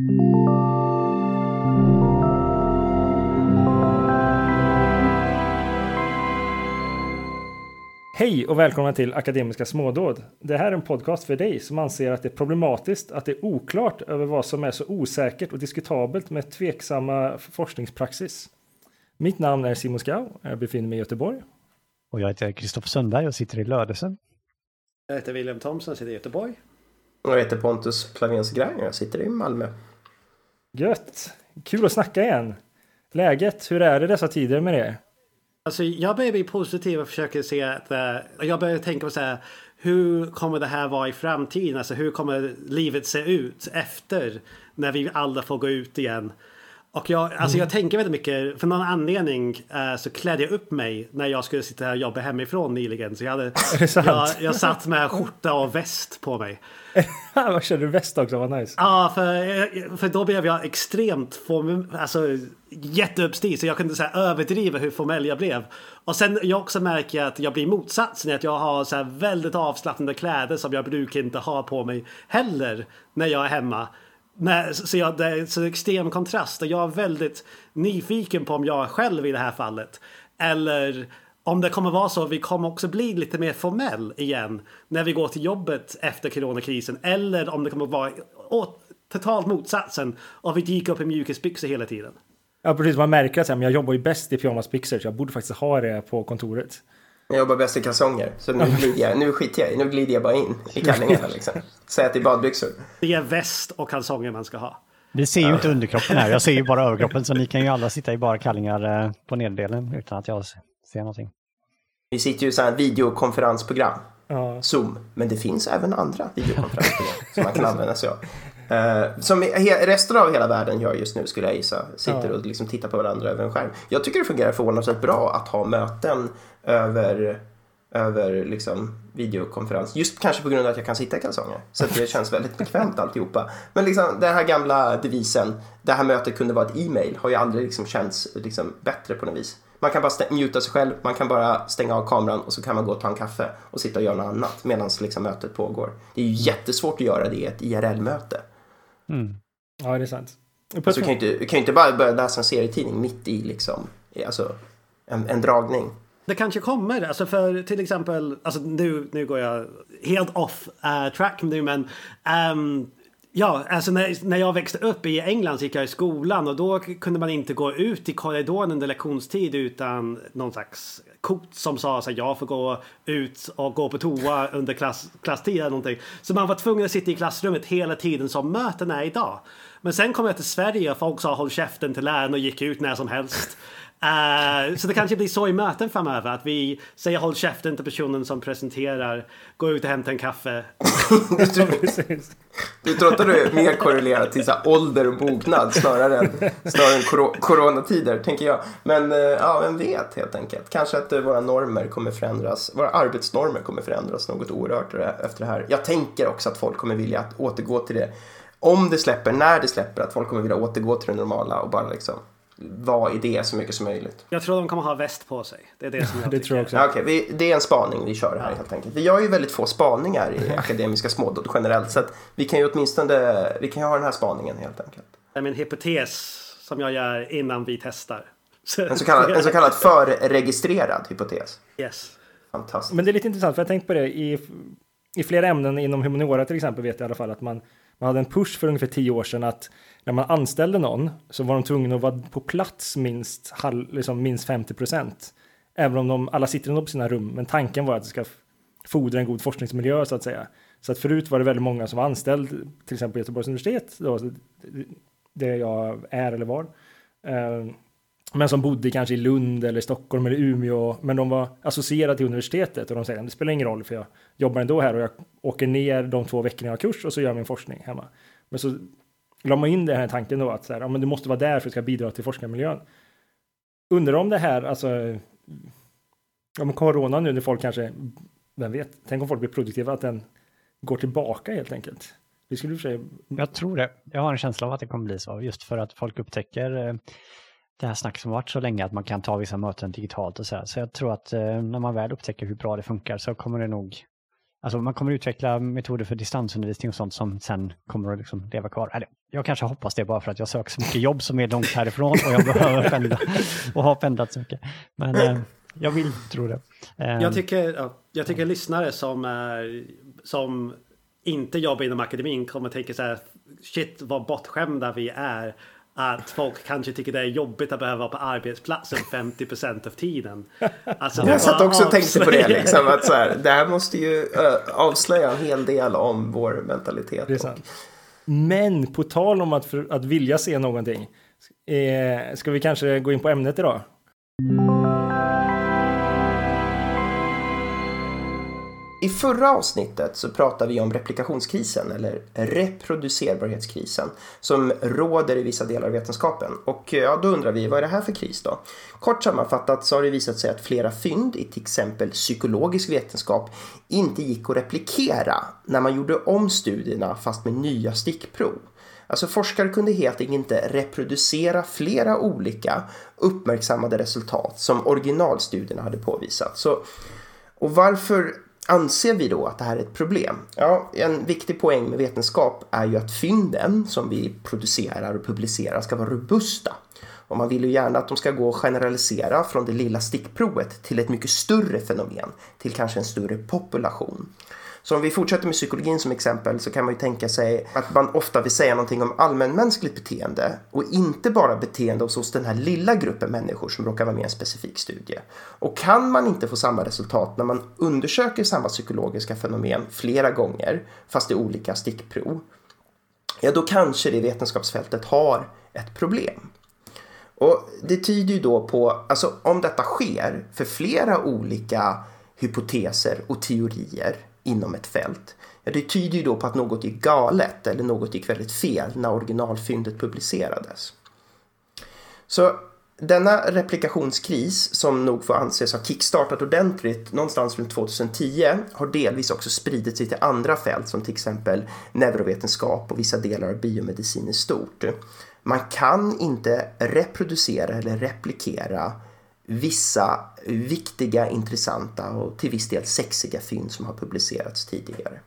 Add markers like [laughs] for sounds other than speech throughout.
Hej och välkomna till Akademiska smådåd. Det här är en podcast för dig som anser att det är problematiskt att det är oklart över vad som är så osäkert och diskutabelt med tveksamma forskningspraxis. Mitt namn är Simon Skau, jag befinner mig i Göteborg. Och jag heter Kristoffer Sundberg och sitter i Lödösen. Jag heter William Thomson, sitter i Göteborg. Och jag heter Pontus Plavens Grang och jag sitter i Malmö. Gött! Kul att snacka igen. Läget, hur är det dessa tider med det? Alltså jag börjar bli positiv och försöker se att uh, jag börjar tänka på så här. Hur kommer det här vara i framtiden? Alltså hur kommer livet se ut efter när vi alla får gå ut igen? Och jag, alltså jag tänker väldigt mycket, för någon anledning uh, så klädde jag upp mig när jag skulle sitta här och jobba hemifrån nyligen. Så jag, hade, [laughs] jag, jag satt med skjorta och väst på mig. [laughs] Vad körde du väst också? Vad nice. Ja, för, för då blev jag extremt form, alltså, jätteuppstyrd så jag kunde så här, överdriva hur formell jag blev. Och sen jag också märker att jag blir motsatsen. Att jag har så här väldigt avslappnade kläder som jag brukar inte ha på mig heller när jag är hemma. Nej, så jag, det är så extrem kontrast och jag är väldigt nyfiken på om jag själv i det här fallet eller om det kommer vara så att vi kommer också bli lite mer formell igen när vi går till jobbet efter coronakrisen eller om det kommer vara totalt motsatsen och vi dyker upp i mjukisbyxor hela tiden. Ja, precis. Man märker att jag jobbar ju bäst i pyjamasbyxor så jag borde faktiskt ha det på kontoret. Jag jobbar bäst i kalsonger, så nu, glider jag, nu skiter jag i, nu glider jag bara in i kallingarna liksom. Säg att det är badbyxor. Det är väst och kalsonger man ska ha. Vi ser ju inte underkroppen här, jag ser ju bara överkroppen så ni kan ju alla sitta i bara kallingar eh, på nederdelen utan att jag ser någonting. Vi sitter ju i ett videokonferensprogram, ja. Zoom, men det finns även andra videokonferensprogram [laughs] som man kan använda sig av. Uh, som resten av hela världen gör just nu skulle jag gissa. Sitter ja. och liksom tittar på varandra över en skärm. Jag tycker det fungerar förvånansvärt bra att ha möten över, över liksom videokonferens. Just kanske på grund av att jag kan sitta i kalsonger. Så det känns väldigt bekvämt alltihopa. Men liksom den här gamla devisen, det här mötet kunde vara ett e-mail, har ju aldrig liksom känts liksom bättre på något vis. Man kan bara muta sig själv, man kan bara stänga av kameran och så kan man gå och ta en kaffe och sitta och göra något annat medan liksom mötet pågår. Det är ju jättesvårt att göra det i ett IRL-möte. Mm. Ja, det är sant. Alltså, du kan ju inte, kan inte bara börja läsa en serietidning mitt i liksom, alltså, en, en dragning. Det kanske kommer, alltså för till exempel, alltså nu, nu går jag helt off uh, track nu men um, Ja, alltså när, när jag växte upp i England så gick jag i skolan och då kunde man inte gå ut i korridoren under lektionstid utan någon slags kort som sa att jag får gå ut och gå på toa under klass, klasstid eller någonting. Så man var tvungen att sitta i klassrummet hela tiden som möten är idag. Men sen kom jag till Sverige och folk sa håll käften till läraren och gick ut när som helst. Uh, så det kanske blir så i möten framöver att vi säger håll käften till personen som presenterar, gå ut och hämta en kaffe. [laughs] du, tror, du tror att du är mer korrelerat till så ålder och mognad snarare än, snarare än kor coronatider, tänker jag. Men uh, ja, vem vet helt enkelt. Kanske att uh, våra normer kommer förändras, våra arbetsnormer kommer förändras något oerhört efter det här. Jag tänker också att folk kommer vilja att återgå till det. Om det släpper, när det släpper, att folk kommer vilja återgå till det normala och bara liksom vara i det så mycket som möjligt. Jag tror de kommer ha väst på sig. Det är det som [laughs] jag det tror jag också. Okay, vi, det är en spaning vi kör här ja. helt enkelt. Vi gör ju väldigt få spaningar i akademiska smådåd generellt. Så att vi kan ju åtminstone vi kan ju ha den här spaningen helt enkelt. Det är min hypotes som jag gör innan vi testar. [laughs] En så kallad, en så kallad förregistrerad hypotes. Yes. Fantastiskt. Men det är lite intressant för jag har tänkt på det i, i flera ämnen inom humaniora till exempel vet jag i alla fall att man, man hade en push för ungefär tio år sedan att när man anställde någon så var de tvungna att vara på plats minst, liksom minst 50 procent. Även om de alla sitter ändå på sina rum, men tanken var att det ska fodra en god forskningsmiljö så att säga. Så att förut var det väldigt många som var anställd, till exempel Göteborgs universitet, då, det jag är eller var. Ehm, men som bodde kanske i Lund eller Stockholm eller Umeå, men de var associerade till universitetet och de säger att det spelar ingen roll för jag jobbar ändå här och jag åker ner de två veckorna jag har kurs och så gör jag min forskning hemma. Men så la man in den här tanken då att så här, ja, men du måste vara där för att det ska bidra till forskarmiljön. Undrar om det här, alltså, ja men corona nu när folk kanske, vem vet, tänk om folk blir produktiva, att den går tillbaka helt enkelt. Det skulle för sig... Jag tror det. Jag har en känsla av att det kommer bli så, just för att folk upptäcker eh, det här snacket som varit så länge att man kan ta vissa möten digitalt och så här. Så jag tror att eh, när man väl upptäcker hur bra det funkar så kommer det nog Alltså man kommer utveckla metoder för distansundervisning och sånt som sen kommer att liksom leva kvar. Eller, jag kanske hoppas det bara för att jag söker så mycket jobb som är långt härifrån och jag behöver pendla [laughs] och har pendlat så mycket. Men eh, jag vill tro det. Eh, jag, tycker, ja, jag tycker lyssnare som, är, som inte jobbar inom akademin kommer tänka så här shit vad bortskämda vi är att folk kanske tycker det är jobbigt att behöva vara på arbetsplatsen 50% av tiden. Alltså, jag satt också och [laughs] tänkte på det. Liksom, att så här, det här måste ju uh, avslöja en hel del om vår mentalitet. Och... Men på tal om att, för, att vilja se någonting. Eh, ska vi kanske gå in på ämnet idag? I förra avsnittet så pratade vi om replikationskrisen eller reproducerbarhetskrisen som råder i vissa delar av vetenskapen. Och eh, ja, då undrar vi, vad är det här för kris då? Kort sammanfattat så har det visat sig att flera fynd i till exempel psykologisk vetenskap inte gick att replikera när man gjorde om studierna fast med nya stickprov. Alltså forskare kunde helt enkelt inte reproducera flera olika uppmärksammade resultat som originalstudierna hade påvisat. Så, och varför Anser vi då att det här är ett problem? Ja, en viktig poäng med vetenskap är ju att fynden som vi producerar och publicerar ska vara robusta. Och man vill ju gärna att de ska gå att generalisera från det lilla stickprovet till ett mycket större fenomen, till kanske en större population. Så om vi fortsätter med psykologin som exempel så kan man ju tänka sig att man ofta vill säga någonting om allmänmänskligt beteende och inte bara beteende hos den här lilla gruppen människor som råkar vara med i en specifik studie. Och kan man inte få samma resultat när man undersöker samma psykologiska fenomen flera gånger fast i olika stickprov, ja då kanske det vetenskapsfältet har ett problem. Och det tyder ju då på, alltså om detta sker för flera olika hypoteser och teorier inom ett fält. Ja, det tyder ju då på att något gick galet eller något gick väldigt fel när originalfyndet publicerades. Så denna replikationskris som nog får anses ha kickstartat ordentligt någonstans runt 2010 har delvis också spridit sig till andra fält som till exempel neurovetenskap och vissa delar av biomedicin i stort. Man kan inte reproducera eller replikera vissa viktiga, intressanta och till viss del sexiga fynd som har publicerats tidigare.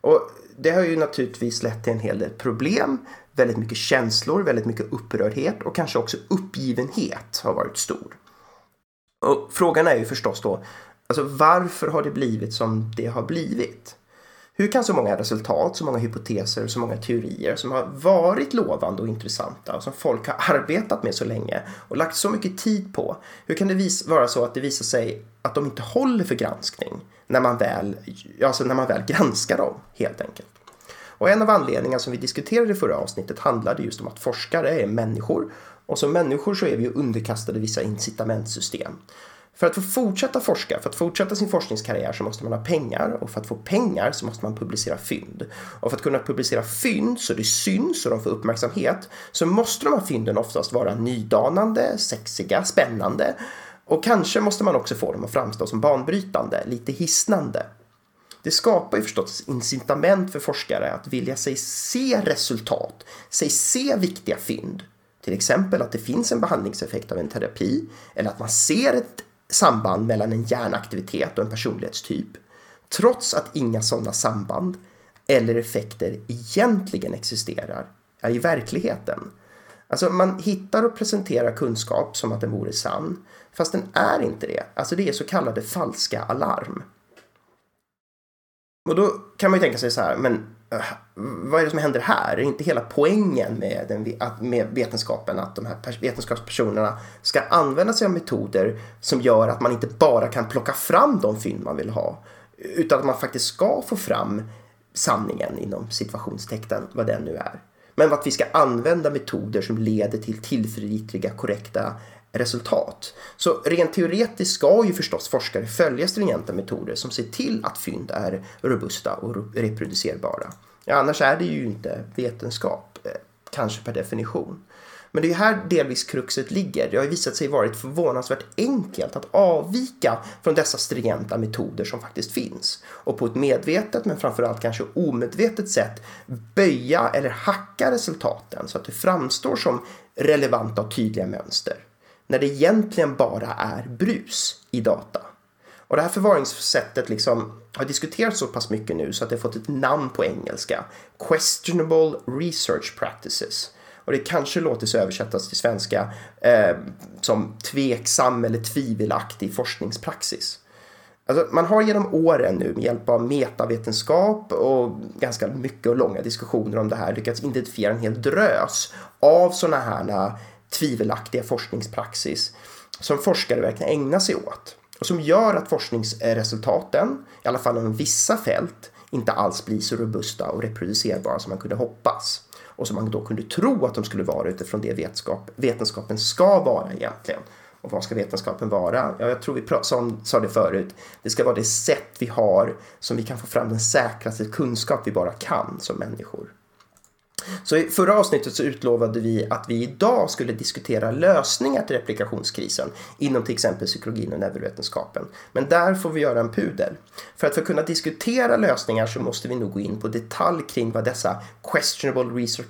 Och det har ju naturligtvis lett till en hel del problem. Väldigt mycket känslor, väldigt mycket upprördhet och kanske också uppgivenhet har varit stor. Och frågan är ju förstås då, alltså varför har det blivit som det har blivit? Hur kan så många resultat, så många hypoteser, så många teorier som har varit lovande och intressanta och som folk har arbetat med så länge och lagt så mycket tid på. Hur kan det vara så att det visar sig att de inte håller för granskning när man väl, alltså när man väl granskar dem helt enkelt? Och en av anledningarna som vi diskuterade i förra avsnittet handlade just om att forskare är människor och som människor så är vi underkastade vissa incitamentsystem. För att få fortsätta forska, för att fortsätta sin forskningskarriär så måste man ha pengar och för att få pengar så måste man publicera fynd. Och för att kunna publicera fynd så det syns och de får uppmärksamhet så måste de här fynden oftast vara nydanande, sexiga, spännande och kanske måste man också få dem att framstå som banbrytande, lite hisnande. Det skapar ju förstås incitament för forskare att vilja sig se resultat, sig se viktiga fynd. Till exempel att det finns en behandlingseffekt av en terapi eller att man ser ett samband mellan en hjärnaktivitet och en personlighetstyp trots att inga sådana samband eller effekter egentligen existerar är i verkligheten. Alltså man hittar och presenterar kunskap som att den vore sann fast den är inte det. Alltså det är så kallade falska alarm. Och då kan man ju tänka sig så här, men eh, vad är det som händer här? Är inte hela poängen med, den, att, med vetenskapen att de här vetenskapspersonerna ska använda sig av metoder som gör att man inte bara kan plocka fram de fynd man vill ha utan att man faktiskt ska få fram sanningen inom situationstecknen, vad den nu är. Men att vi ska använda metoder som leder till tillförlitliga, korrekta resultat. Så rent teoretiskt ska ju förstås forskare följa stringenta metoder som ser till att fynd är robusta och reproducerbara. Annars är det ju inte vetenskap, eh, kanske per definition. Men det är här delvis kruxet ligger. Det har ju visat sig varit förvånansvärt enkelt att avvika från dessa stringenta metoder som faktiskt finns och på ett medvetet men framförallt kanske omedvetet sätt böja eller hacka resultaten så att det framstår som relevanta och tydliga mönster när det egentligen bara är brus i data. Och det här förvaringssättet liksom har diskuterats så pass mycket nu så att det har fått ett namn på engelska. Questionable Research Practices. Och det kanske låter sig översättas till svenska eh, som tveksam eller tvivelaktig forskningspraxis. Alltså, man har genom åren nu med hjälp av metavetenskap och ganska mycket och långa diskussioner om det här lyckats identifiera en hel drös av sådana här eh, tvivelaktiga forskningspraxis som forskare verkligen ägnar sig åt och som gör att forskningsresultaten, i alla fall inom vissa fält, inte alls blir så robusta och reproducerbara som man kunde hoppas och som man då kunde tro att de skulle vara utifrån det vetenskap, vetenskapen ska vara egentligen. Och vad ska vetenskapen vara? Ja, jag tror vi som, sa det förut. Det ska vara det sätt vi har som vi kan få fram den säkraste kunskap vi bara kan som människor. Så i förra avsnittet så utlovade vi att vi idag skulle diskutera lösningar till replikationskrisen inom till exempel psykologin och neurovetenskapen. Men där får vi göra en pudel. För att för kunna diskutera lösningar så måste vi nog gå in på detalj kring vad dessa questionable research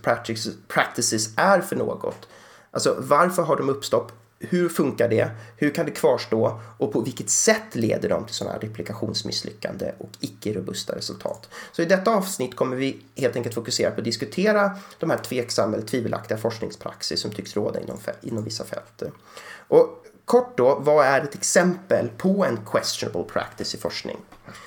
practices är för något. Alltså varför har de uppstått? Hur funkar det? Hur kan det kvarstå? Och på vilket sätt leder de till sådana här replikationsmisslyckande och icke-robusta resultat? Så i detta avsnitt kommer vi helt enkelt fokusera på att diskutera de här tveksamma eller tvivelaktiga forskningspraxis som tycks råda inom, inom vissa fält. Och kort då, vad är ett exempel på en questionable practice i forskning?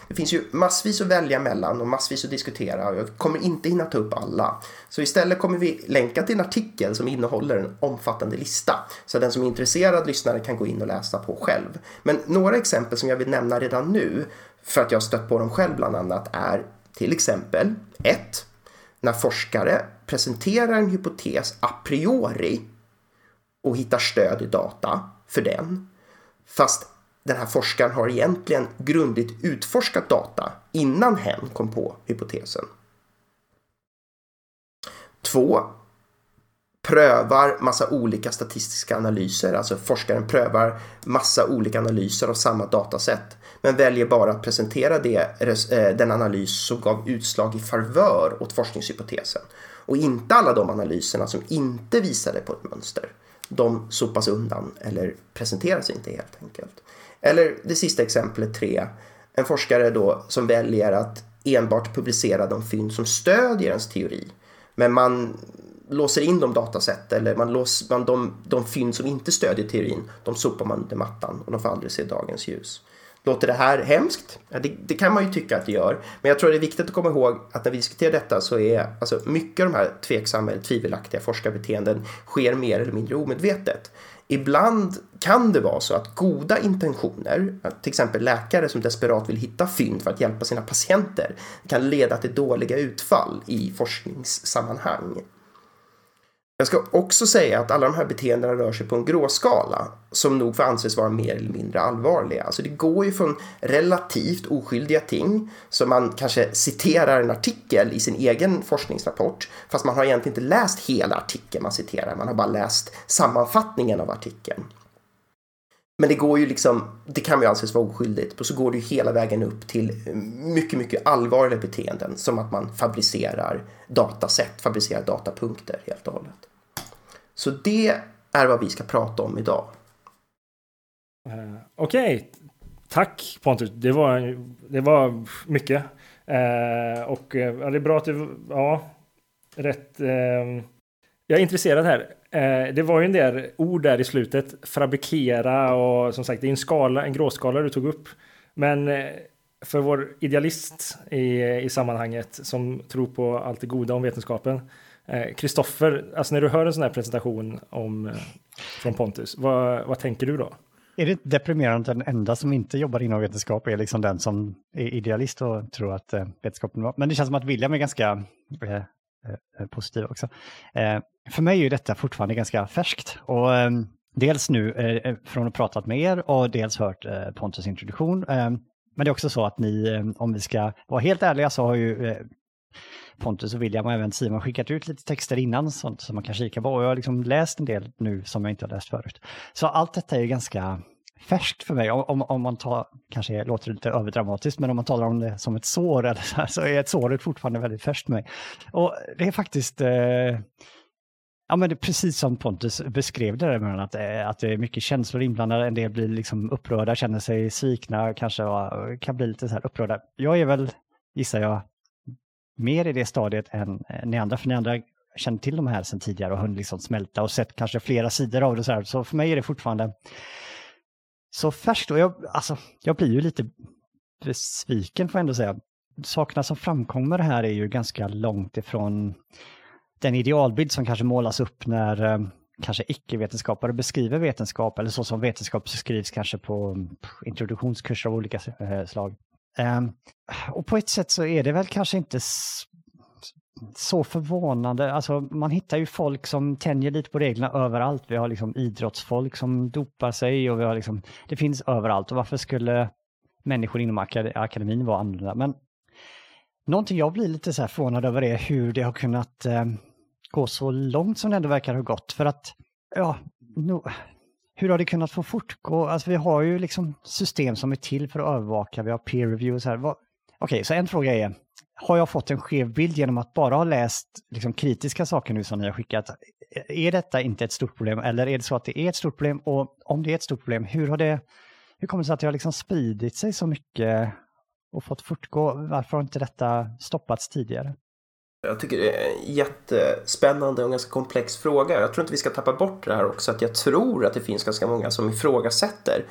Det finns ju massvis att välja mellan och massvis att diskutera och jag kommer inte hinna ta upp alla. Så istället kommer vi länka till en artikel som innehåller en omfattande lista. Så den som är intresserad lyssnare kan gå in och läsa på själv. Men några exempel som jag vill nämna redan nu, för att jag stött på dem själv bland annat, är till exempel 1. När forskare presenterar en hypotes a priori och hittar stöd i data för den, fast den här forskaren har egentligen grundligt utforskat data innan hen kom på hypotesen. 2. Prövar massa olika statistiska analyser, alltså forskaren prövar massa olika analyser av samma datasätt men väljer bara att presentera det, eh, den analys som gav utslag i favör åt forskningshypotesen och inte alla de analyserna som inte visade på ett mönster. De sopas undan eller presenteras inte helt enkelt. Eller det sista exemplet tre. En forskare då som väljer att enbart publicera de fynd som stödjer ens teori. Men man låser in de datasätt eller man lås, man, de, de fynd som inte stödjer teorin, de sopar man under mattan och de får aldrig se dagens ljus. Låter det här hemskt? Ja, det, det, kan man ju tycka att det gör. Men jag tror det är viktigt att komma ihåg att när vi diskuterar detta så är alltså mycket av de här tveksamma eller tvivelaktiga forskarbeteenden sker mer eller mindre omedvetet. Ibland kan det vara så att goda intentioner, till exempel läkare som desperat vill hitta fynd för att hjälpa sina patienter, kan leda till dåliga utfall i forskningssammanhang. Jag ska också säga att alla de här beteendena rör sig på en gråskala som nog får anses vara mer eller mindre allvarliga. Alltså det går ju från relativt oskyldiga ting som man kanske citerar en artikel i sin egen forskningsrapport fast man har egentligen inte läst hela artikeln man citerar, man har bara läst sammanfattningen av artikeln. Men det går ju liksom, det kan ju anses vara oskyldigt och så går det ju hela vägen upp till mycket, mycket allvarliga beteenden som att man fabricerar datasätt, fabricerar datapunkter helt och hållet. Så det är vad vi ska prata om idag. Uh, Okej, okay. tack Pontus. Det var, det var mycket. Uh, och uh, ja, det är bra att du, ja, rätt. Ehm, jag är intresserad här. det var ju en del ord där i slutet. Fabrikera och som sagt, det är en skala, en gråskala du tog upp. Men för vår idealist i, i sammanhanget som tror på allt det goda om vetenskapen Eh, Kristoffer, eh, alltså när du hör en sån här presentation om, eh, från Pontus, vad, vad tänker du då? Är det inte deprimerande att den enda som inte jobbar inom vetenskap är liksom den som är idealist och tror att eh, vetenskapen var... Men det känns som att William är ganska eh, eh, positiv också. Eh, för mig är ju detta fortfarande ganska färskt. Och ehm, dels nu eh, eh från att pratat med er och dels hört eh, Pontus introduktion. Ehm, men det är också så att ni, ehm, om vi ska vara helt ärliga, så har ju Pontus och William och även Simon skickat ut lite texter innan sånt som man kan kika på. Och jag har liksom läst en del nu som jag inte har läst förut. Så allt detta är ganska färskt för mig. Om, om man tar, kanske låter lite överdramatiskt, men om man talar om det som ett sår [laughs] eller så, här, så är ett såret fortfarande väldigt färskt för mig. Och det är faktiskt eh, Ja, men det är precis som Pontus beskrev det, där, att, eh, att det är mycket känslor inblandade. En del blir liksom upprörda, känner sig svikna, kanske kan bli lite så här upprörda. Jag är väl, gissar jag, mer i det stadiet än eh, ni andra, för ni andra känner till de här sedan tidigare och hunnit liksom smälta och sett kanske flera sidor av det. Så, här. så för mig är det fortfarande så färskt. Och jag, alltså, jag blir ju lite besviken får jag ändå säga. Sakerna som framkommer här är ju ganska långt ifrån den idealbild som kanske målas upp när eh, kanske icke-vetenskapare beskriver vetenskap eller så som vetenskap skrivs kanske på introduktionskurser av olika eh, slag. Um, och på ett sätt så är det väl kanske inte så förvånande. Alltså man hittar ju folk som tänjer lite på reglerna överallt. Vi har liksom idrottsfolk som dopar sig och vi har liksom, det finns överallt. Och varför skulle människor inom akad akademin vara annorlunda? Men någonting jag blir lite så här förvånad över är hur det har kunnat eh, gå så långt som det ändå verkar ha gått. För att, ja, no, hur har det kunnat få fortgå? Alltså vi har ju liksom system som är till för att övervaka, vi har peer review och så här. Okej, okay, så en fråga är, har jag fått en skev bild genom att bara ha läst liksom, kritiska saker nu som ni har skickat? Är detta inte ett stort problem eller är det så att det är ett stort problem? Och om det är ett stort problem, hur har det, hur kommer det sig att det har liksom spridit sig så mycket och fått fortgå? Varför har inte detta stoppats tidigare? Jag tycker det är en jättespännande och ganska komplex fråga. Jag tror inte vi ska tappa bort det här också, att jag tror att det finns ganska många som ifrågasätter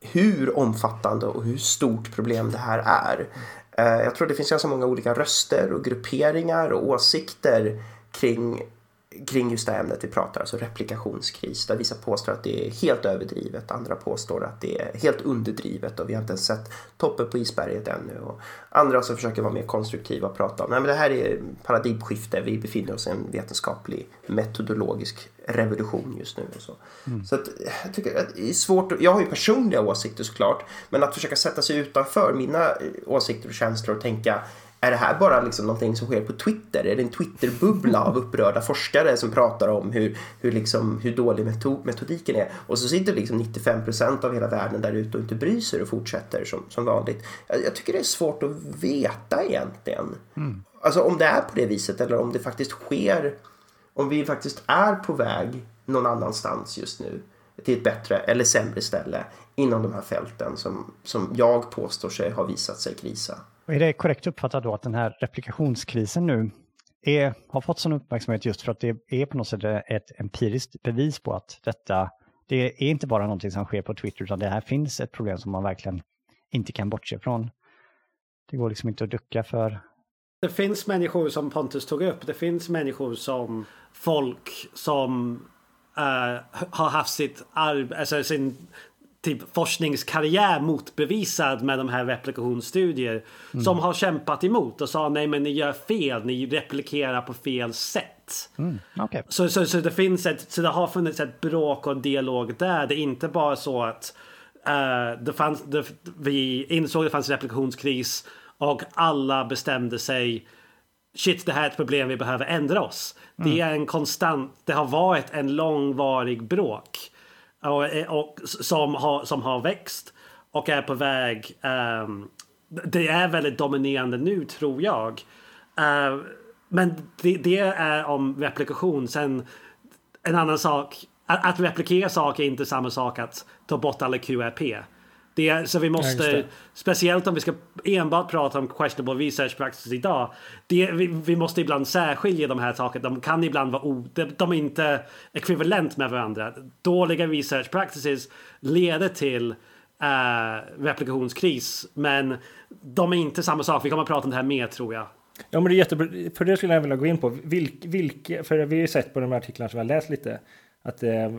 hur omfattande och hur stort problem det här är. Eh, jag tror det finns ganska många olika röster och grupperingar och åsikter kring kring just det ämnet vi pratar, alltså replikationskris, där vissa påstår att det är helt överdrivet, andra påstår att det är helt underdrivet och vi har inte ens sett toppen på isberget ännu. Och andra som försöker vara mer konstruktiva och prata om att det här är paradigmskifte, vi befinner oss i en vetenskaplig metodologisk revolution just nu. Och så mm. så att, jag tycker att det är svårt, jag har ju personliga åsikter såklart, men att försöka sätta sig utanför mina åsikter och känslor och tänka är det här bara liksom någonting som sker på Twitter? Är det en Twitterbubbla av upprörda forskare som pratar om hur, hur, liksom, hur dålig metodiken är? Och så sitter liksom 95 procent av hela världen där ute och inte bryr sig och fortsätter som, som vanligt. Jag, jag tycker det är svårt att veta egentligen. Mm. Alltså om det är på det viset eller om det faktiskt sker, om vi faktiskt är på väg någon annanstans just nu till ett bättre eller sämre ställe inom de här fälten som, som jag påstår sig ha visat sig krisa. Och är det korrekt uppfattat då att den här replikationskrisen nu är, har fått sån uppmärksamhet just för att det är på något sätt ett empiriskt bevis på att detta, det är inte bara någonting som sker på Twitter utan det här finns ett problem som man verkligen inte kan bortse från. Det går liksom inte att ducka för. Det finns människor som Pontus tog upp. Det finns människor som folk som uh, har haft sitt arv, alltså sin typ forskningskarriär motbevisad med de här replikationsstudier. Mm. Som har kämpat emot och sa nej men ni gör fel, ni replikerar på fel sätt. Mm. Okay. Så, så, så det finns ett, så det har funnits ett bråk och dialog där. Det är inte bara så att uh, det fanns, det, vi insåg att det fanns replikationskris och alla bestämde sig Shit, det här är ett problem, vi behöver ändra oss. Mm. Det är en konstant, det har varit en långvarig bråk och, eh, och, som, har, som har växt och är på väg. Um, det är väldigt dominerande nu tror jag. Uh, men det, det, är om replikation. Sen en annan sak. Att, att replikera saker är inte samma sak att ta bort alla QRP. Det är, så vi måste, ja, speciellt om vi ska enbart prata om questionable research practices idag. Det, vi, vi, måste ibland särskilja de här sakerna. De kan ibland vara o, de, de är inte ekvivalent med varandra. Dåliga research practices leder till uh, replikationskris. Men de är inte samma sak. Vi kommer att prata om det här mer tror jag. Ja men det är jättebra. För det skulle jag vilja gå in på. Vilk, vilk, för vi har ju sett på de här artiklarna som har läst lite. Att eh,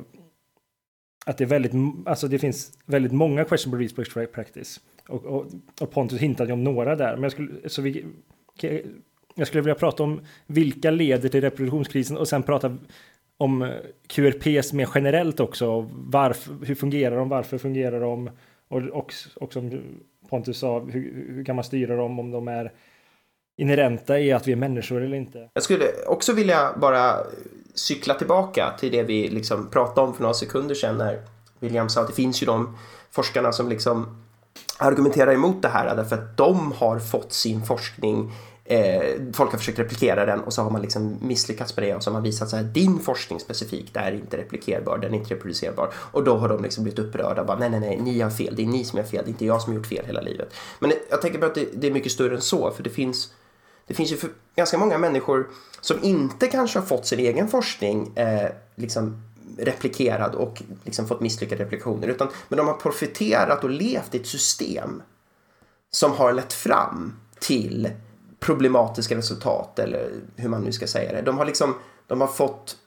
att det är väldigt, alltså det finns väldigt många questionable research practice. Och, och, och Pontus hintade om några där. Men jag skulle, så vi, jag skulle vilja prata om vilka leder till reproduktionskrisen och sen prata om eh, QRPs mer generellt också. Varför, hur fungerar de? Varför fungerar de? Och, och, och som Pontus sa, hur, hur kan man styra dem om de är inherenta i att vi är människor eller inte? Jag skulle också vilja bara cykla tillbaka till det vi liksom pratade om för några sekunder sedan när William sa att det finns ju de forskarna som liksom argumenterar emot det här därför att de har fått sin forskning eh, folk har försökt replikera den och så har man liksom misslyckats med det och så har man visat så här din forskning specifikt är inte replikerbar, den är inte reproducerbar och då har de liksom blivit upprörda och bara nej, nej, nej, ni har fel, det är ni som har fel, det är inte jag som har gjort fel hela livet. Men jag tänker på att det, det är mycket större än så för det finns det finns ju ganska många människor som inte kanske har fått sin egen forskning eh, liksom replikerad och liksom fått misslyckade replikationer utan men de har profiterat och levt i ett system som har lett fram till problematiska resultat eller hur man nu ska säga det. De har liksom, de har fått,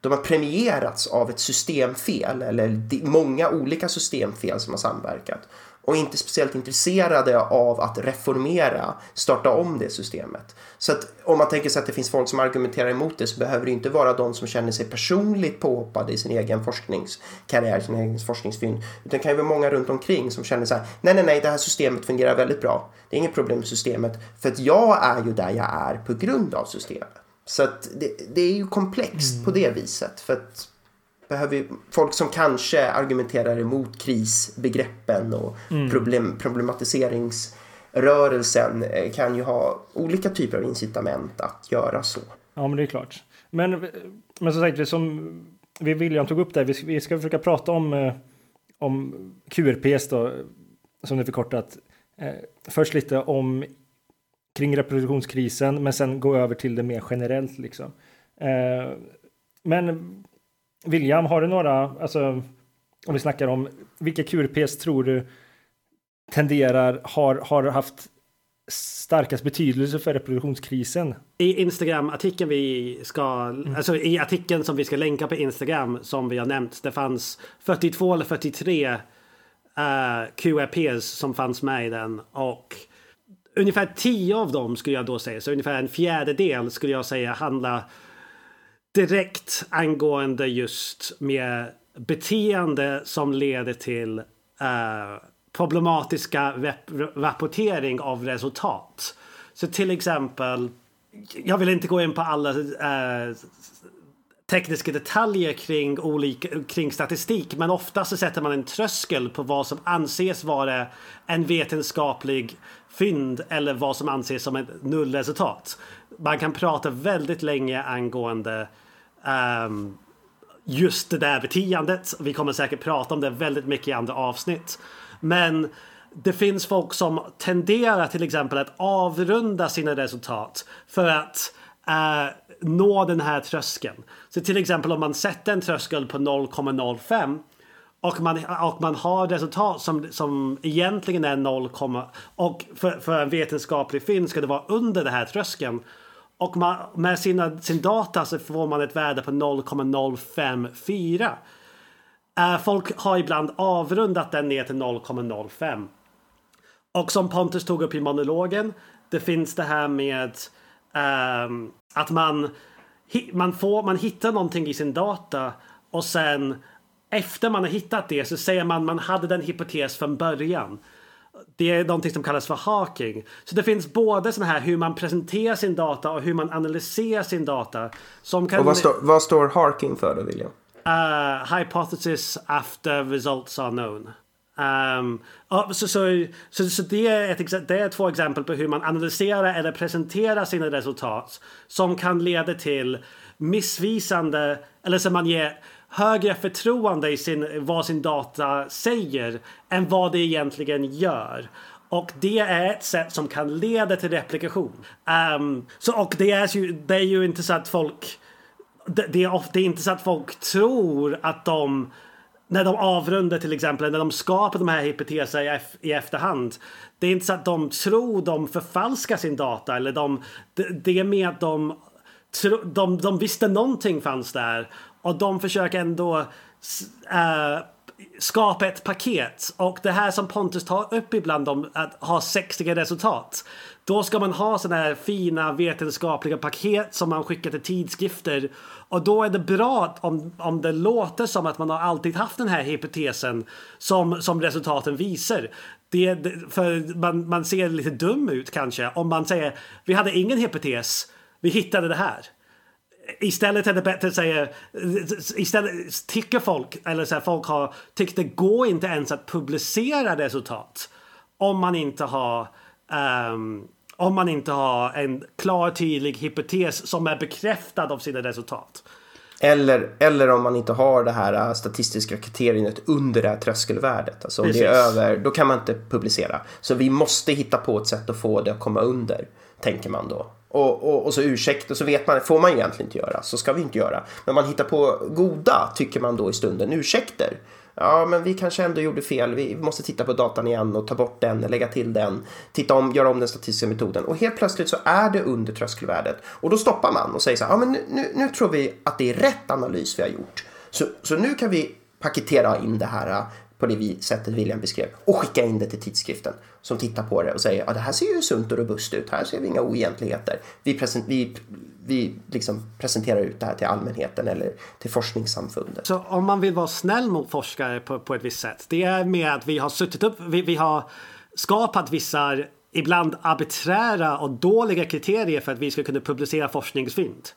de har premierats av ett systemfel eller många olika systemfel som har samverkat och inte speciellt intresserade av att reformera, starta om det systemet. Så att om man tänker sig att det finns folk som argumenterar emot det så behöver det inte vara de som känner sig personligt påhoppade i sin egen forskningskarriär, sin egen forskningsfynd, utan det kan ju vara många runt omkring som känner så här, nej, nej, nej, det här systemet fungerar väldigt bra. Det är inget problem med systemet, för att jag är ju där jag är på grund av systemet. Så att det, det är ju komplext mm. på det viset, för att behöver folk som kanske argumenterar emot krisbegreppen och mm. problem, problematiseringsrörelsen eh, kan ju ha olika typer av incitament att göra så. Ja, men det är klart. Men, men som sagt, som vi William tog upp där, vi ska, vi ska försöka prata om, eh, om QRPs då, som det är förkortat. Eh, först lite om kring reproduktionskrisen, men sen gå över till det mer generellt liksom. Men William, har du några, alltså om vi snackar om vilka QRPs tror du tenderar, har, har haft starkast betydelse för reproduktionskrisen? I Instagram-artikeln vi ska, mm. alltså i artikeln som vi ska länka på Instagram som vi har nämnt, det fanns 42 eller 43 uh, QRPs som fanns med i den och ungefär 10 av dem skulle jag då säga, så ungefär en fjärdedel skulle jag säga handlar direkt angående just med beteende som leder till uh, problematiska rapportering av resultat. Så till exempel, jag vill inte gå in på alla uh, tekniska detaljer kring, olika, kring statistik men ofta så sätter man en tröskel på vad som anses vara en vetenskaplig fynd eller vad som anses som ett nullresultat. Man kan prata väldigt länge angående um, just det där beteendet. Vi kommer säkert prata om det väldigt mycket i andra avsnitt. Men det finns folk som tenderar till exempel att avrunda sina resultat för att uh, nå den här tröskeln. Så till exempel om man sätter en tröskel på 0,05 och man, och man har resultat som, som egentligen är 0, och för, för en vetenskaplig film ska det vara under den här tröskeln. Och man, med sina, sin data så får man ett värde på 0,054. Uh, äh, folk har ibland avrundat den ner till 0,05. Och som Pontus tog upp i monologen, det finns det här med uh, att man, man, får, man hittar någonting i sin data och sen efter man har hittat det så säger man man hade den hypotes från början. Det är någonting som kallas för hacking. Så det finns både sån här hur man presenterar sin data och hur man analyserar sin data. Som kan... Och vad, stå, vad står harking för då, William? Uh, hypothesis after results are known. Um, så, så, så, så, det, är ett, det är två exempel på hur man analyserar eller presenterar sina resultat som kan leda till missvisande eller som man ger högre förtroende i sin, vad sin data säger än vad det egentligen gör. Och det är ett sätt som kan leda till replikation. Um, så, och det är, ju, det är ju inte så att folk... Det, det, är ofta inte så att folk tror att de när de avrundar till exempel, när de skapar de här hypoteserna i, i efterhand. Det är inte så att de tror de förfalskar sin data eller de, det, det är mer att de, de, de visste någonting fanns där och de försöker ändå äh, skapa ett paket. Och det här som Pontus tar upp ibland om att ha sexiga resultat. Då ska man ha sådana här fina vetenskapliga paket som man skickar till tidskrifter. Och då är det bra om, om det låter som att man har alltid haft den här hypotesen som, som resultaten visar. Det, för man, man ser lite dum ut kanske om man säger vi hade ingen hypotes, vi hittade det här. Istället är det bättre att säga, istället tycker folk, eller så här, folk har tyckt det går inte ens att publicera resultat om man inte har um, Om man inte har en klar tydlig hypotes som är bekräftad av sina resultat. Eller, eller om man inte har det här äh, statistiska kriteriet under det här tröskelvärdet. Alltså om Precis. det är över, då kan man inte publicera. Så vi måste hitta på ett sätt att få det att komma under, tänker man då. Och, och, och så ursäkta, så vet man, får man egentligen inte göra, så ska vi inte göra. Men man hittar på goda, tycker man då i stunden, ursäkter ja men vi kanske ändå gjorde fel, vi måste titta på datan igen och ta bort den, lägga till den, titta om, göra om den statistiska metoden och helt plötsligt så är det under tröskelvärdet och då stoppar man och säger så här, ja men nu, nu, nu tror vi att det är rätt analys vi har gjort. Så, så nu kan vi paketera in det här på det sättet William beskrev och skicka in det till tidskriften som tittar på det och säger att det här ser ju sunt och robust ut, här ser vi inga oegentligheter. Vi, present, vi, vi liksom presenterar ut det här till allmänheten eller till forskningssamfundet. Så om man vill vara snäll mot forskare på, på ett visst sätt, det är med att vi har suttit upp, vi, vi har skapat vissa ibland arbiträra och dåliga kriterier för att vi ska kunna publicera forskningsfynd.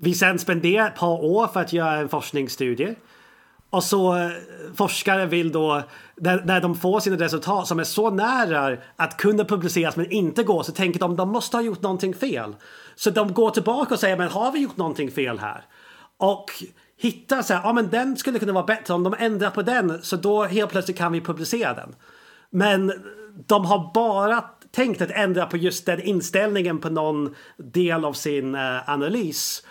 Vi sen spenderar ett par år för att göra en forskningsstudie. Och så eh, forskare vill då, när, när de får sina resultat som är så nära att kunna publiceras men inte går, så tänker de de måste ha gjort någonting fel. Så de går tillbaka och säger men har vi gjort någonting fel här? Och hittar så här, ja men den skulle kunna vara bättre om de ändrar på den så då helt plötsligt kan vi publicera den. Men de har bara tänkt att ändra på just den inställningen på någon del av sin uh, analys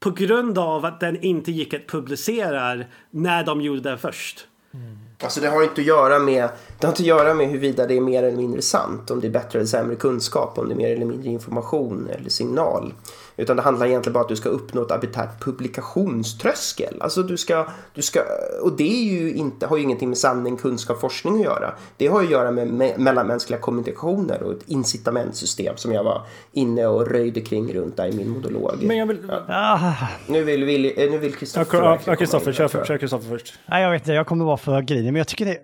på grund av att den inte gick att publicera när de gjorde den först. Mm. Alltså det har inte att göra med, det har inte att göra med huruvida det är mer eller mindre sant, om det är bättre eller sämre kunskap, om det är mer eller mindre information eller signal. Utan det handlar egentligen bara om att du ska uppnå ett arbitärt publikationströskel. Alltså du ska, du ska, och det är ju inte, har ju ingenting med sanning, kunskap, forskning att göra. Det har att göra med me mellanmänskliga kommunikationer och ett incitamentsystem som jag var inne och röjde kring runt där i min monolog. Men jag vill... Ja. Ah. Nu vill, vill, eh, nu vill Kristoffer Ja, Kristoffer, kör Kristoffer först. Nej, jag vet inte, jag kommer vara för grinig, men jag tycker det,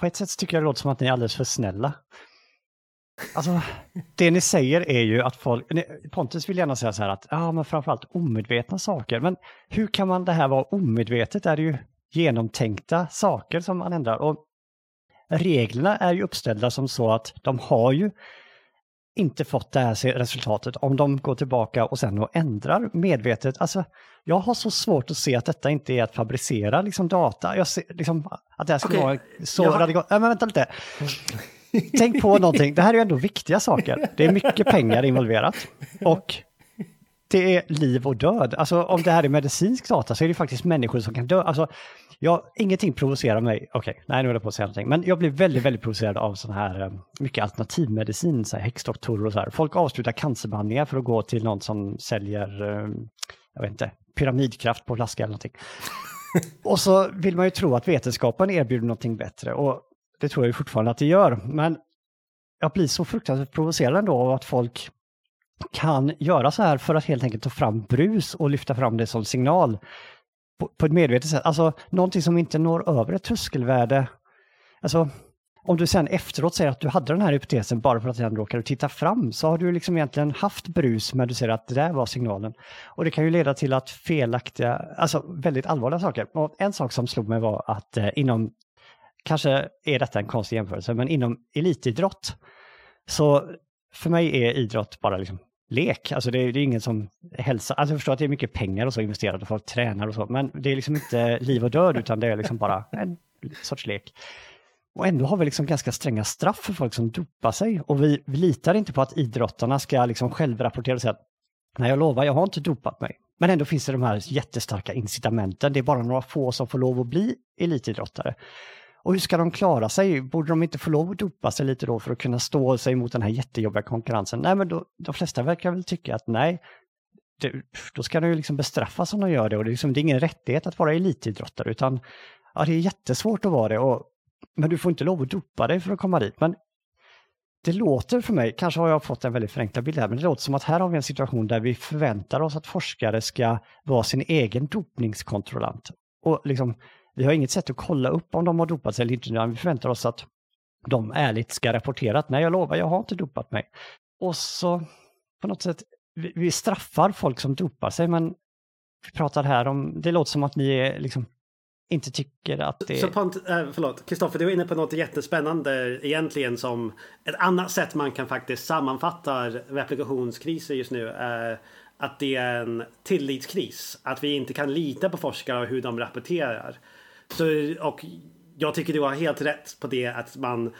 på ett sätt tycker jag det låter som att ni är alldeles för snälla. Alltså, det ni säger är ju att folk, Pontus vill gärna säga så här att, ja men framförallt omedvetna saker, men hur kan man det här vara omedvetet? Är det ju genomtänkta saker som man ändrar och reglerna är ju uppställda som så att de har ju inte fått det här resultatet om de går tillbaka och sen och ändrar medvetet. Alltså, jag har så svårt att se att detta inte är att fabricera liksom, data. Jag ser, liksom, att det här ska okay. vara så har... radikalt. Äh, men vänta lite. Tänk på någonting, det här är ju ändå viktiga saker. Det är mycket pengar involverat. Och det är liv och död. Alltså om det här är medicinsk data så är det faktiskt människor som kan dö. Alltså, jag, ingenting provocerar mig. Okej, okay, nej nu håller jag på att säga någonting. Men jag blir väldigt, väldigt provocerad av sån här eh, mycket alternativmedicin, så här häxdoktorer och så här. Folk avslutar cancerbehandlingar för att gå till någon som säljer, eh, jag vet inte, pyramidkraft på flaska eller någonting. [laughs] och så vill man ju tro att vetenskapen erbjuder någonting bättre. Och det tror jag fortfarande att det gör. Men jag blir så fruktansvärt provocerad ändå av att folk kan göra så här för att helt enkelt ta fram brus och lyfta fram det som signal på, på ett medvetet sätt. Alltså någonting som inte når över ett tröskelvärde. Alltså om du sen efteråt säger att du hade den här hypotesen bara för att den råkade titta fram så har du liksom egentligen haft brus men du säger att det där var signalen. Och det kan ju leda till att felaktiga, alltså väldigt allvarliga saker. Och en sak som slog mig var att eh, inom kanske är detta en konstig jämförelse, men inom elitidrott så för mig är idrott bara liksom lek. Alltså det är, det är ingen som hälsar, alltså jag förstår att det är mycket pengar och så investerat och folk tränar och så, men det är liksom inte [laughs] liv och död utan det är liksom bara en sorts lek. Och ändå har vi liksom ganska stränga straff för folk som dopar sig och vi, vi litar inte på att idrottarna ska liksom självrapportera och säga att nej jag lovar, jag har inte dopat mig. Men ändå finns det de här jättestarka incitamenten. Det är bara några få som får lov att bli elitidrottare. Och hur ska de klara sig? Borde de inte få lov att dopa sig lite då för att kunna stå sig mot den här jättejobbiga konkurrensen? Nej, men då, de flesta verkar väl tycka att nej, det, då ska de ju liksom bestraffas om de gör det och det är, liksom, det är ingen rättighet att vara elitidrottare utan ja, det är jättesvårt att vara det. Och, men du får inte lov att dopa dig för att komma dit. Men det låter för mig, kanske har jag fått en väldigt förenklad bild här, men det låter som att här har vi en situation där vi förväntar oss att forskare ska vara sin egen dopningskontrollant. Och liksom vi har inget sätt att kolla upp om de har dopat sig eller inte, vi förväntar oss att de ärligt ska rapportera att nej, jag lovar, jag har inte dopat mig. Och så på något sätt, vi, vi straffar folk som dopar sig, men vi pratar här om, det låter som att ni är liksom inte tycker att det... Så Pont, äh, förlåt, Kristoffer, du är inne på något jättespännande egentligen som ett annat sätt man kan faktiskt sammanfatta replikationskriser just nu. Är att det är en tillitskris. Att vi inte kan lita på forskare och hur de rapporterar. Så, och jag tycker du har helt rätt på det att man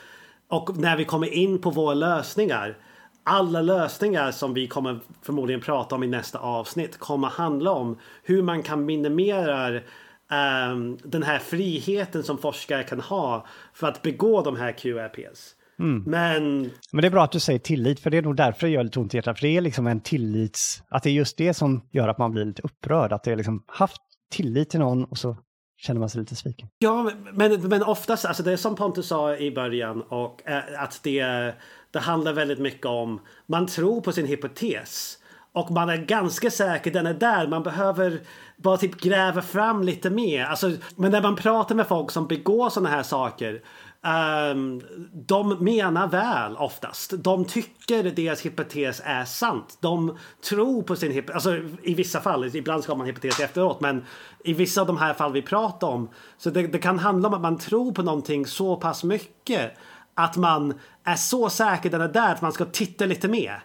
och när vi kommer in på våra lösningar alla lösningar som vi kommer förmodligen prata om i nästa avsnitt kommer handla om hur man kan minimera um, den här friheten som forskare kan ha för att begå de här QRPs. Mm. Men... Men det är bra att du säger tillit, för det är nog därför det gör lite ont i hjärtat. För det är liksom en tillits... Att det är just det som gör att man blir lite upprörd. Att det är liksom haft tillit till någon och så känner man sig lite sviken. Ja, men, men oftast, alltså det är som Pontus sa i början och eh, att det, det handlar väldigt mycket om man tror på sin hypotes och man är ganska säker den är där. Man behöver bara typ gräva fram lite mer. Alltså, men när man pratar med folk som begår sådana här saker Um, de menar väl oftast. De tycker deras hypotes är sant. De tror på sin hypotes. Alltså i vissa fall, ibland ska man hypotes efteråt, men i vissa av de här fall vi pratar om. Så det, det kan handla om att man tror på någonting så pass mycket att man är så säker den är där att man ska titta lite mer.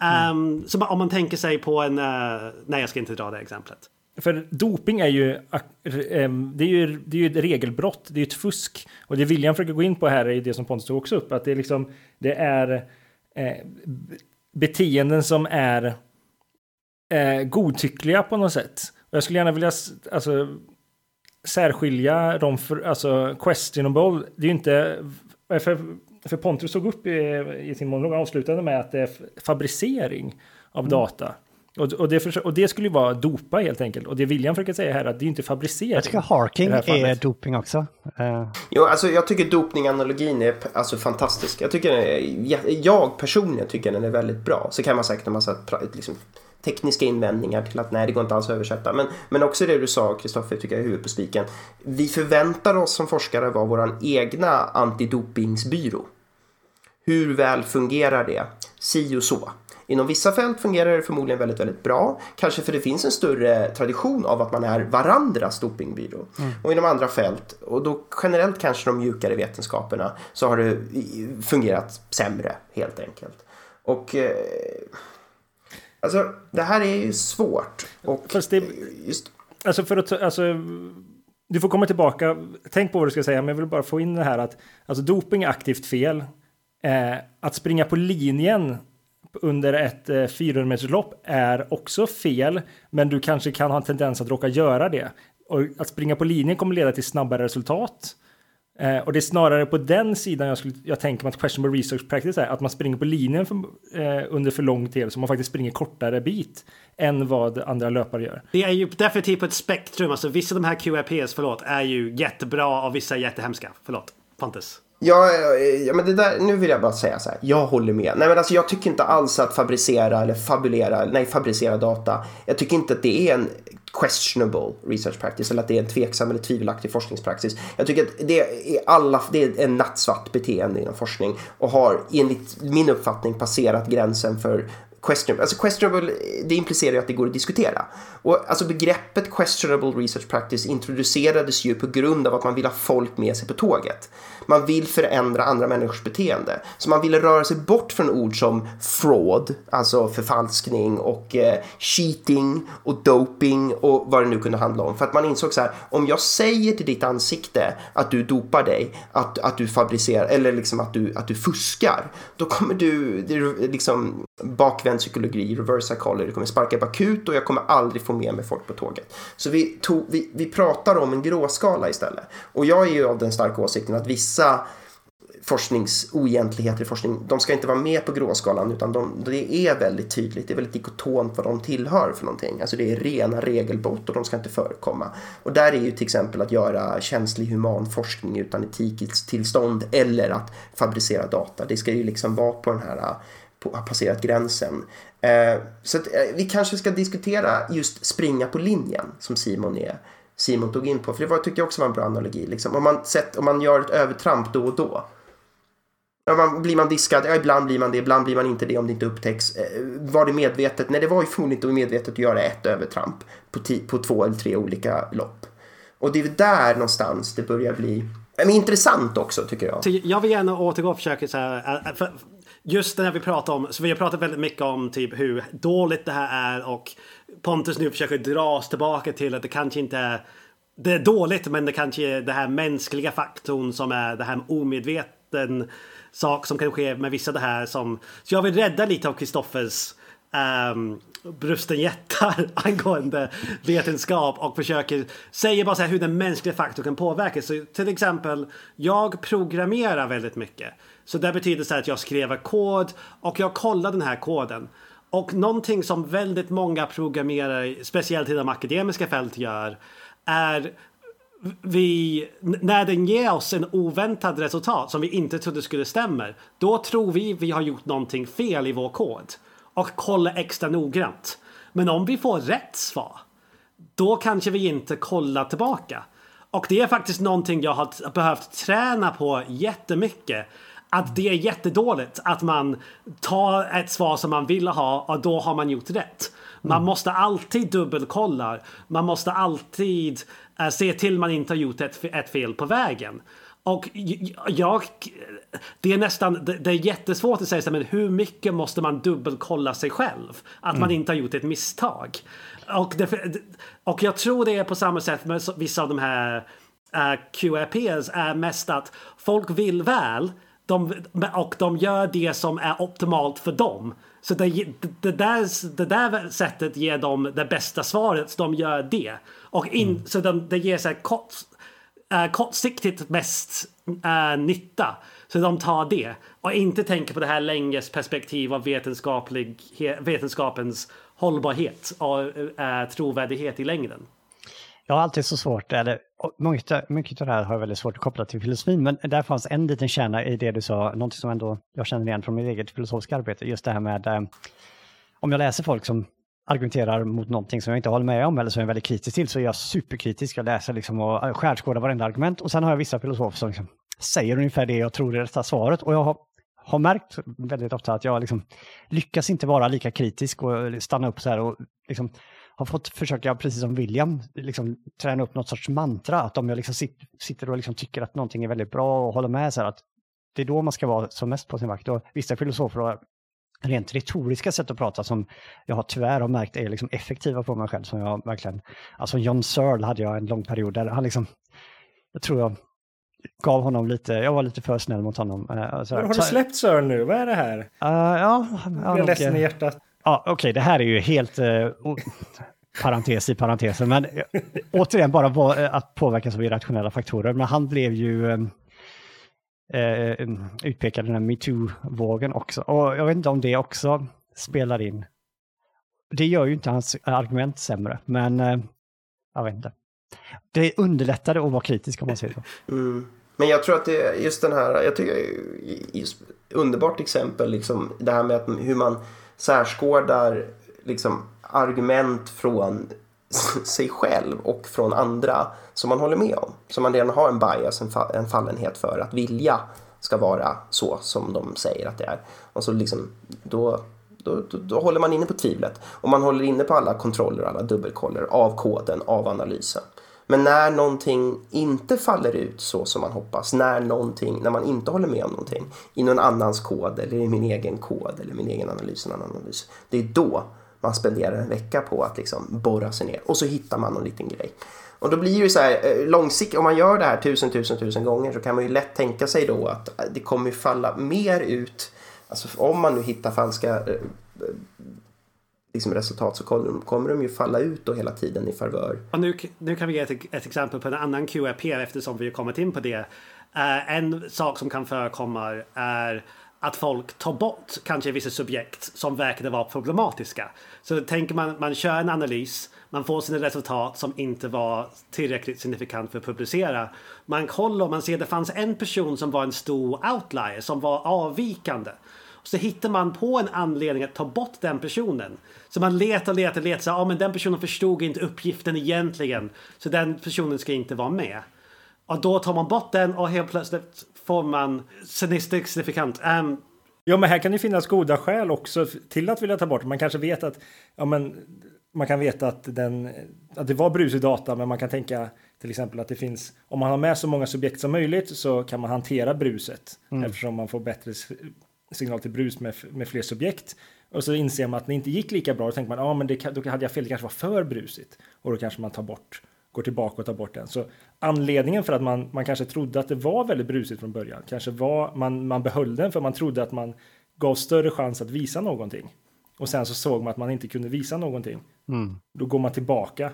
Um, mm. Så om man tänker sig på en... Uh, nej, jag ska inte dra det exemplet. För doping är ju, det är ju, det är ju ett regelbrott, det är ju ett fusk. Och det William försöker gå in på här är det som Pontus tog också upp, att det är liksom, det är eh, beteenden som är eh, godtyckliga på något sätt. Och jag skulle gärna vilja alltså, särskilja dem för, alltså questionable, det är ju inte, för, för Pontus tog upp i, i sin monolog, avslutade med att det är fabricering av mm. data. Och, och, det, och det skulle ju vara dopa helt enkelt. Och det William försöker säga här är att det är inte fabricering. Jag tycker harking är doping också. Uh. Jo, alltså jag tycker dopninganalogin är alltså fantastisk. Jag, tycker är, jag personligen tycker den är väldigt bra. Så kan man säkert ha massa liksom, tekniska invändningar till att nej, det går inte alls att översätta. Men, men också det du sa, Kristoffer, tycker jag är huvudet på spiken. Vi förväntar oss som forskare vara vår egna antidopingsbyrå. Hur väl fungerar det? Si och så. Inom vissa fält fungerar det förmodligen väldigt, väldigt bra. Kanske för det finns en större tradition av att man är varandras dopingbyrå. Mm. Och inom andra fält, och då generellt kanske de mjukare vetenskaperna, så har det fungerat sämre helt enkelt. Och eh, alltså det här är ju svårt. Och Fast det, just... Alltså för att, alltså, du får komma tillbaka, tänk på vad du ska säga, men jag vill bara få in det här att alltså doping är aktivt fel. Eh, att springa på linjen under ett eh, 400 meters lopp är också fel, men du kanske kan ha en tendens att råka göra det. Och att springa på linjen kommer leda till snabbare resultat. Eh, och det är snarare på den sidan jag, skulle, jag tänker mig att questionable research practice är, att man springer på linjen för, eh, under för lång tid, så man faktiskt springer kortare bit än vad andra löpare gör. Det är ju definitivt på ett spektrum, alltså vissa av de här QRPs, förlåt, är ju jättebra och vissa är jättehemska. Förlåt, Pontus. Ja, ja, men det där, nu vill jag bara säga så här. Jag håller med. Nej, men alltså, jag tycker inte alls att fabricera eller fabulera, nej, fabricera data. Jag tycker inte att det är en questionable research practice eller att det är en tveksam eller tvivelaktig forskningspraxis. Jag tycker att det är, alla, det är en nattsvart beteende inom forskning och har enligt min uppfattning passerat gränsen för questionable. Alltså questionable, det implicerar ju att det går att diskutera. Och alltså begreppet questionable research practice introducerades ju på grund av att man vill ha folk med sig på tåget. Man vill förändra andra människors beteende. Så man ville röra sig bort från ord som fraud, alltså förfalskning och eh, cheating och doping och vad det nu kunde handla om. För att man insåg så här, om jag säger till ditt ansikte att du dopar dig, att, att du fabricerar eller liksom att du, att du fuskar, då kommer du, liksom bakvänd psykologi, reverse psychology, du kommer sparka bakut och jag kommer aldrig få med mig folk på tåget. Så vi, tog, vi, vi pratar om en gråskala istället. Och jag är ju av den starka åsikten att vissa forskningsoegentligheter i forskning, de ska inte vara med på gråskalan utan de, det är väldigt tydligt, det är väldigt dikotont vad de tillhör för någonting. Alltså det är rena regelbrott och de ska inte förekomma. Och där är ju till exempel att göra känslig human forskning utan etiktillstånd eller att fabricera data. Det ska ju liksom vara på den här på, har passerat gränsen. Eh, så att, eh, vi kanske ska diskutera just springa på linjen som Simon är Simon tog in på. För det var, tyckte jag också var en bra analogi. Liksom. Om, man sett, om man gör ett övertramp då och då. Man, blir man diskad? Ja, ibland blir man det. Ibland blir man inte det om det inte upptäcks. Eh, var det medvetet? Nej, det var ju förmodligen inte medvetet att göra ett övertramp på, på två eller tre olika lopp. Och det är där någonstans det börjar bli men intressant också tycker jag. Jag vill gärna återgå och försöka så här, eh, eh, för just när vi pratar om, så vi har pratat väldigt mycket om typ hur dåligt det här är och Pontus nu försöker dra oss tillbaka till att det kanske inte är det är dåligt men det kanske är den här mänskliga faktorn som är det här omedveten sak som kan ske med vissa det här som så jag vill rädda lite av Kristoffers um, ehm, brusten jättar [laughs] angående vetenskap och försöker säga bara så här hur den mänskliga faktorn kan påverka. Så till exempel, jag programmerar väldigt mycket. Så det betyder så att jag skriver kod och jag kollar den här koden. Och någonting som väldigt många programmerare, speciellt i de akademiska fält gör, är vi, när den ger oss en oväntad resultat som vi inte trodde skulle stämma, då tror vi vi har gjort någonting fel i vår kod och kollar extra noggrant. Men om vi får rätt svar, då kanske vi inte kollar tillbaka. Och det är faktiskt någonting jag har behövt träna på jättemycket att det är jättedåligt att man tar ett svar som man vill ha och då har man gjort rätt. Man mm. måste alltid dubbelkolla. Man måste alltid uh, se till man inte har gjort ett, ett fel på vägen. Och jag, det är nästan, det är jättesvårt att säga så men hur mycket måste man dubbelkolla sig själv? Att mm. man inte har gjort ett misstag. Och, det, och jag tror det är på samma sätt med vissa av de här uh, eh, QRPs är mest att folk vill väl de, och de gör det som är optimalt för dem. Så det, det, där, det där sättet ger dem det bästa svaret, så de gör det. Och in, mm. Så de, det ger så kort, eh, kortsiktigt mest eh, nytta. Så de tar det. Och inte tänker på det här länges perspektiv av vetenskaplig, vetenskapens hållbarhet och eh, trovärdighet i längden. Jag har alltid så svårt, eller mycket, mycket av det här har jag väldigt svårt att koppla till filosofin, men där fanns en liten kärna i det du sa, någonting som ändå jag känner igen från mitt eget filosofiska arbete, just det här med eh, om jag läser folk som argumenterar mot någonting som jag inte håller med om eller som jag är väldigt kritisk till så är jag superkritisk. Jag läser liksom och eh, skärskådar varenda argument och sen har jag vissa filosofer som liksom säger ungefär det jag tror är rätta svaret och jag har, har märkt väldigt ofta att jag liksom lyckas inte vara lika kritisk och eh, stanna upp så här och liksom har fått försöka, precis som William, liksom, träna upp något sorts mantra. Att om jag liksom sitter och liksom tycker att någonting är väldigt bra och håller med så här, att det är då man ska vara som mest på sin vakt. Och vissa filosofer har rent retoriska sätt att prata som jag har tyvärr har märkt är liksom effektiva på mig själv. Som jag verkligen, alltså John Searle hade jag en lång period där han liksom, jag tror jag gav honom lite, jag var lite för snäll mot honom. Uh, så, har du släppt Searle nu? Vad är det här? Uh, ja, jag är ledsen i hjärtat. Ja, okej, okay, det här är ju helt uh, parentes i parentesen, men återigen bara att påverkas av irrationella faktorer. Men han blev ju eh, utpekad den här metoo-vågen också. Och jag vet inte om det också spelar in. Det gör ju inte hans argument sämre, men eh, jag vet inte. Det underlättade att vara kritisk om man säger så. [laughs] Mm. Men jag tror att det är just den här, jag tycker just underbart exempel, liksom det här med att hur man särskådar liksom, argument från sig själv och från andra som man håller med om. Som man redan har en bias, en, fa en fallenhet för att vilja ska vara så som de säger att det är. Och så liksom, då, då, då, då håller man inne på tvivlet. Och man håller inne på alla kontroller, och alla dubbelkoller av koden, av analysen. Men när någonting inte faller ut så som man hoppas, när, någonting, när man inte håller med om någonting i någon annans kod eller i min egen kod eller min egen analys, en annan analys. Det är då man spenderar en vecka på att liksom borra sig ner och så hittar man någon liten grej. Och då blir det så här eh, långsiktigt, om man gör det här tusen, tusen, tusen gånger så kan man ju lätt tänka sig då att eh, det kommer falla mer ut, alltså om man nu hittar falska eh, liksom resultat så kommer de, kommer de ju falla ut då hela tiden i favör. Och nu, nu kan vi ge ett, ett exempel på en annan QRP eftersom vi har kommit in på det. Uh, en sak som kan förekomma är att folk tar bort kanske vissa subjekt som verkade vara problematiska. Så tänker man, man kör en analys, man får sina resultat som inte var tillräckligt signifikant för att publicera. Man kollar och man ser att det fanns en person som var en stor outlier, som var avvikande. Så hittar man på en anledning att ta bort den personen. Så man letar, letar, letar. Så, ja, men den personen förstod inte uppgiften egentligen. Så den personen ska inte vara med. Och då tar man bort den och helt plötsligt får man signifikant. Um, ja, men här kan det finnas goda skäl också till att vilja ta bort. Man kanske vet att ja, men, man kan veta att, den, att det var brusig data, men man kan tänka till exempel att det finns, om man har med så många subjekt som möjligt så kan man hantera bruset mm. eftersom man får bättre signal till brus med, med fler subjekt. Och så inser man att det inte gick lika bra. Då tänker man, ja, ah, men det, då hade jag fel, det kanske var för brusigt. Och då kanske man tar bort, går tillbaka och tar bort den. Så anledningen för att man, man kanske trodde att det var väldigt brusigt från början, kanske var man, man behöll den för man trodde att man gav större chans att visa någonting. Och sen så såg man att man inte kunde visa någonting. Mm. Då går man tillbaka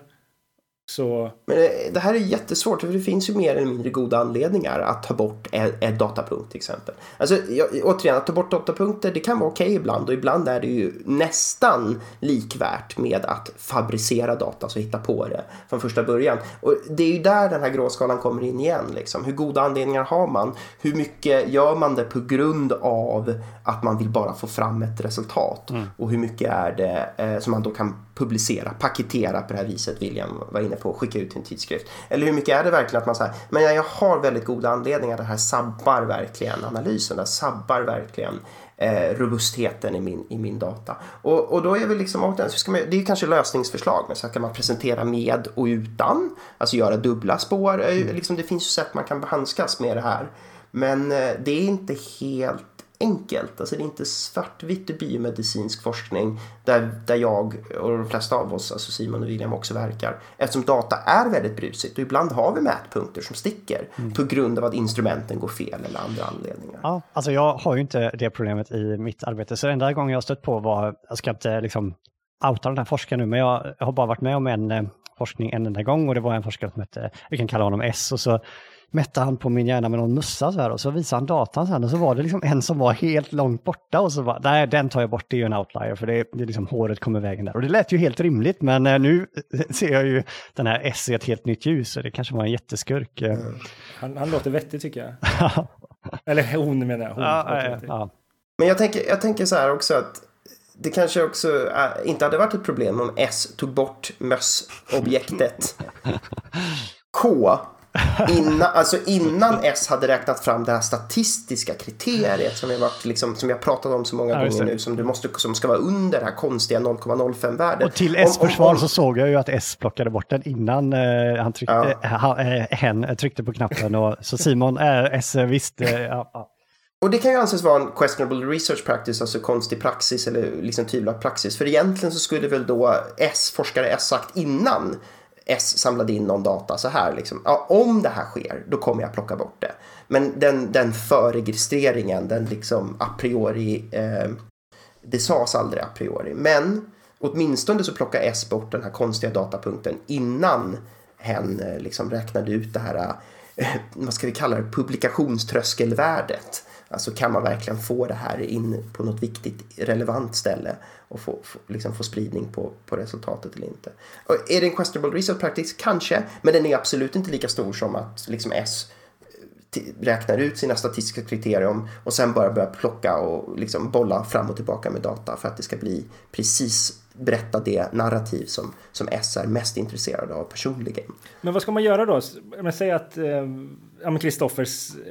så... Men det här är jättesvårt för det finns ju mer eller mindre goda anledningar att ta bort en, datapunkt till exempel. Alltså jag, återigen, att ta bort datapunkter det kan vara okej okay ibland och ibland är det ju nästan likvärt med att fabricera data, alltså hitta på det från första början. Och det är ju där den här gråskalan kommer in igen. Liksom. Hur goda anledningar har man? Hur mycket gör man det på grund av att man vill bara få fram ett resultat? Mm. Och hur mycket är det eh, som man då kan publicera, paketera på det här viset William var inne på, skicka ut till en tidskrift. Eller hur mycket är det verkligen att man säger, men jag har väldigt goda anledningar, det här sabbar verkligen analysen, det sabbar verkligen eh, robustheten i min, i min data. Och, och då är vi liksom, ska man, det är kanske lösningsförslag, men så kan man presentera med och utan, alltså göra dubbla spår, mm. liksom, det finns ju sätt man kan handskas med det här. Men eh, det är inte helt enkelt. Alltså det är inte svartvitt i biomedicinsk forskning där, där jag och de flesta av oss, alltså Simon och William också verkar. Eftersom data är väldigt brusigt och ibland har vi mätpunkter som sticker mm. på grund av att instrumenten går fel eller andra anledningar. Ja, alltså jag har ju inte det problemet i mitt arbete så enda gången jag har stött på var, jag ska inte liksom outa den här forskaren nu, men jag har bara varit med om en eh, forskning en enda gång och det var en forskare som hette, vi kan kalla honom S och så mätte han på min hjärna med någon mössa så här och så visade han datan sen och så var det liksom en som var helt långt borta och så var nej den tar jag bort, det är ju en outlier för det, det är liksom håret kommer vägen där. Och det lät ju helt rimligt men eh, nu [laughs] ser jag ju den här S i ett helt nytt ljus och det kanske var en jätteskurk. Mm. Han, han låter vettig tycker jag. [laughs] Eller hon menar jag. Hon ja, ja, ja. Men jag tänker, jag tänker så här också att det kanske också äh, inte hade varit ett problem om S tog bort mössobjektet. [laughs] K Innan, alltså innan S hade räknat fram det här statistiska kriteriet som jag, varit, liksom, som jag pratat om så många ja, gånger nu som, du måste, som ska vara under det här konstiga 0,05-värdet. Och till S försvar så såg jag ju att S plockade bort den innan eh, han tryckte, ja. han, eh, hen tryckte på knappen. Och, så Simon, eh, S visste, ja. Och det kan ju anses vara en questionable research practice, alltså konstig praxis eller liksom tvivlad praxis. För egentligen så skulle väl då S, forskare S sagt innan S samlade in någon data så här liksom. Ja, om det här sker, då kommer jag plocka bort det. Men den, den förregistreringen, den liksom a priori, eh, det sades aldrig a priori. Men åtminstone så plockar S bort den här konstiga datapunkten innan hen eh, liksom räknade ut det här, eh, vad ska vi kalla det, publikationströskelvärdet. Alltså kan man verkligen få det här in på något viktigt relevant ställe och få, få, liksom få spridning på, på resultatet eller inte. Och är det en questionable research practice? Kanske, men den är absolut inte lika stor som att liksom S räknar ut sina statistiska kriterium och sen bara börjar plocka och liksom bolla fram och tillbaka med data för att det ska bli precis berätta det narrativ som, som S är mest intresserad av personligen. Men vad ska man göra då? Men säg att eh, Kristoffer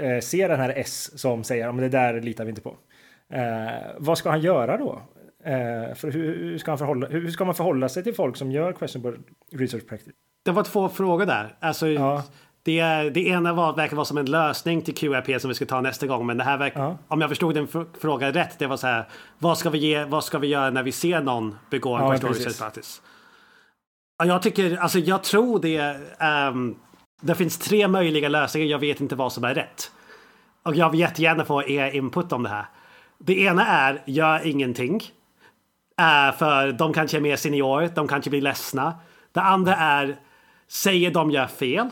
eh, ser den här S som säger att det där litar vi inte på. Eh, vad ska han göra då? Eh, för hur, hur, ska han förhålla, hur ska man förhålla sig till folk som gör questionable research practice? Det var två frågor där. Alltså, ja. det, det ena var, verkar vara som en lösning till QRP som vi ska ta nästa gång. Men det här verkar, ja. om jag förstod din fråga rätt, det var så här. Vad ska vi, ge, vad ska vi göra när vi ser någon begå en ja, questionable research practice? Ja, jag tycker, alltså jag tror det. Um, det finns tre möjliga lösningar. Jag vet inte vad som är rätt. Och jag vill jättegärna få er input om det här. Det ena är gör ingenting. Uh, för de kanske är mer senior, de kanske blir ledsna. Det andra är säger de gör fel.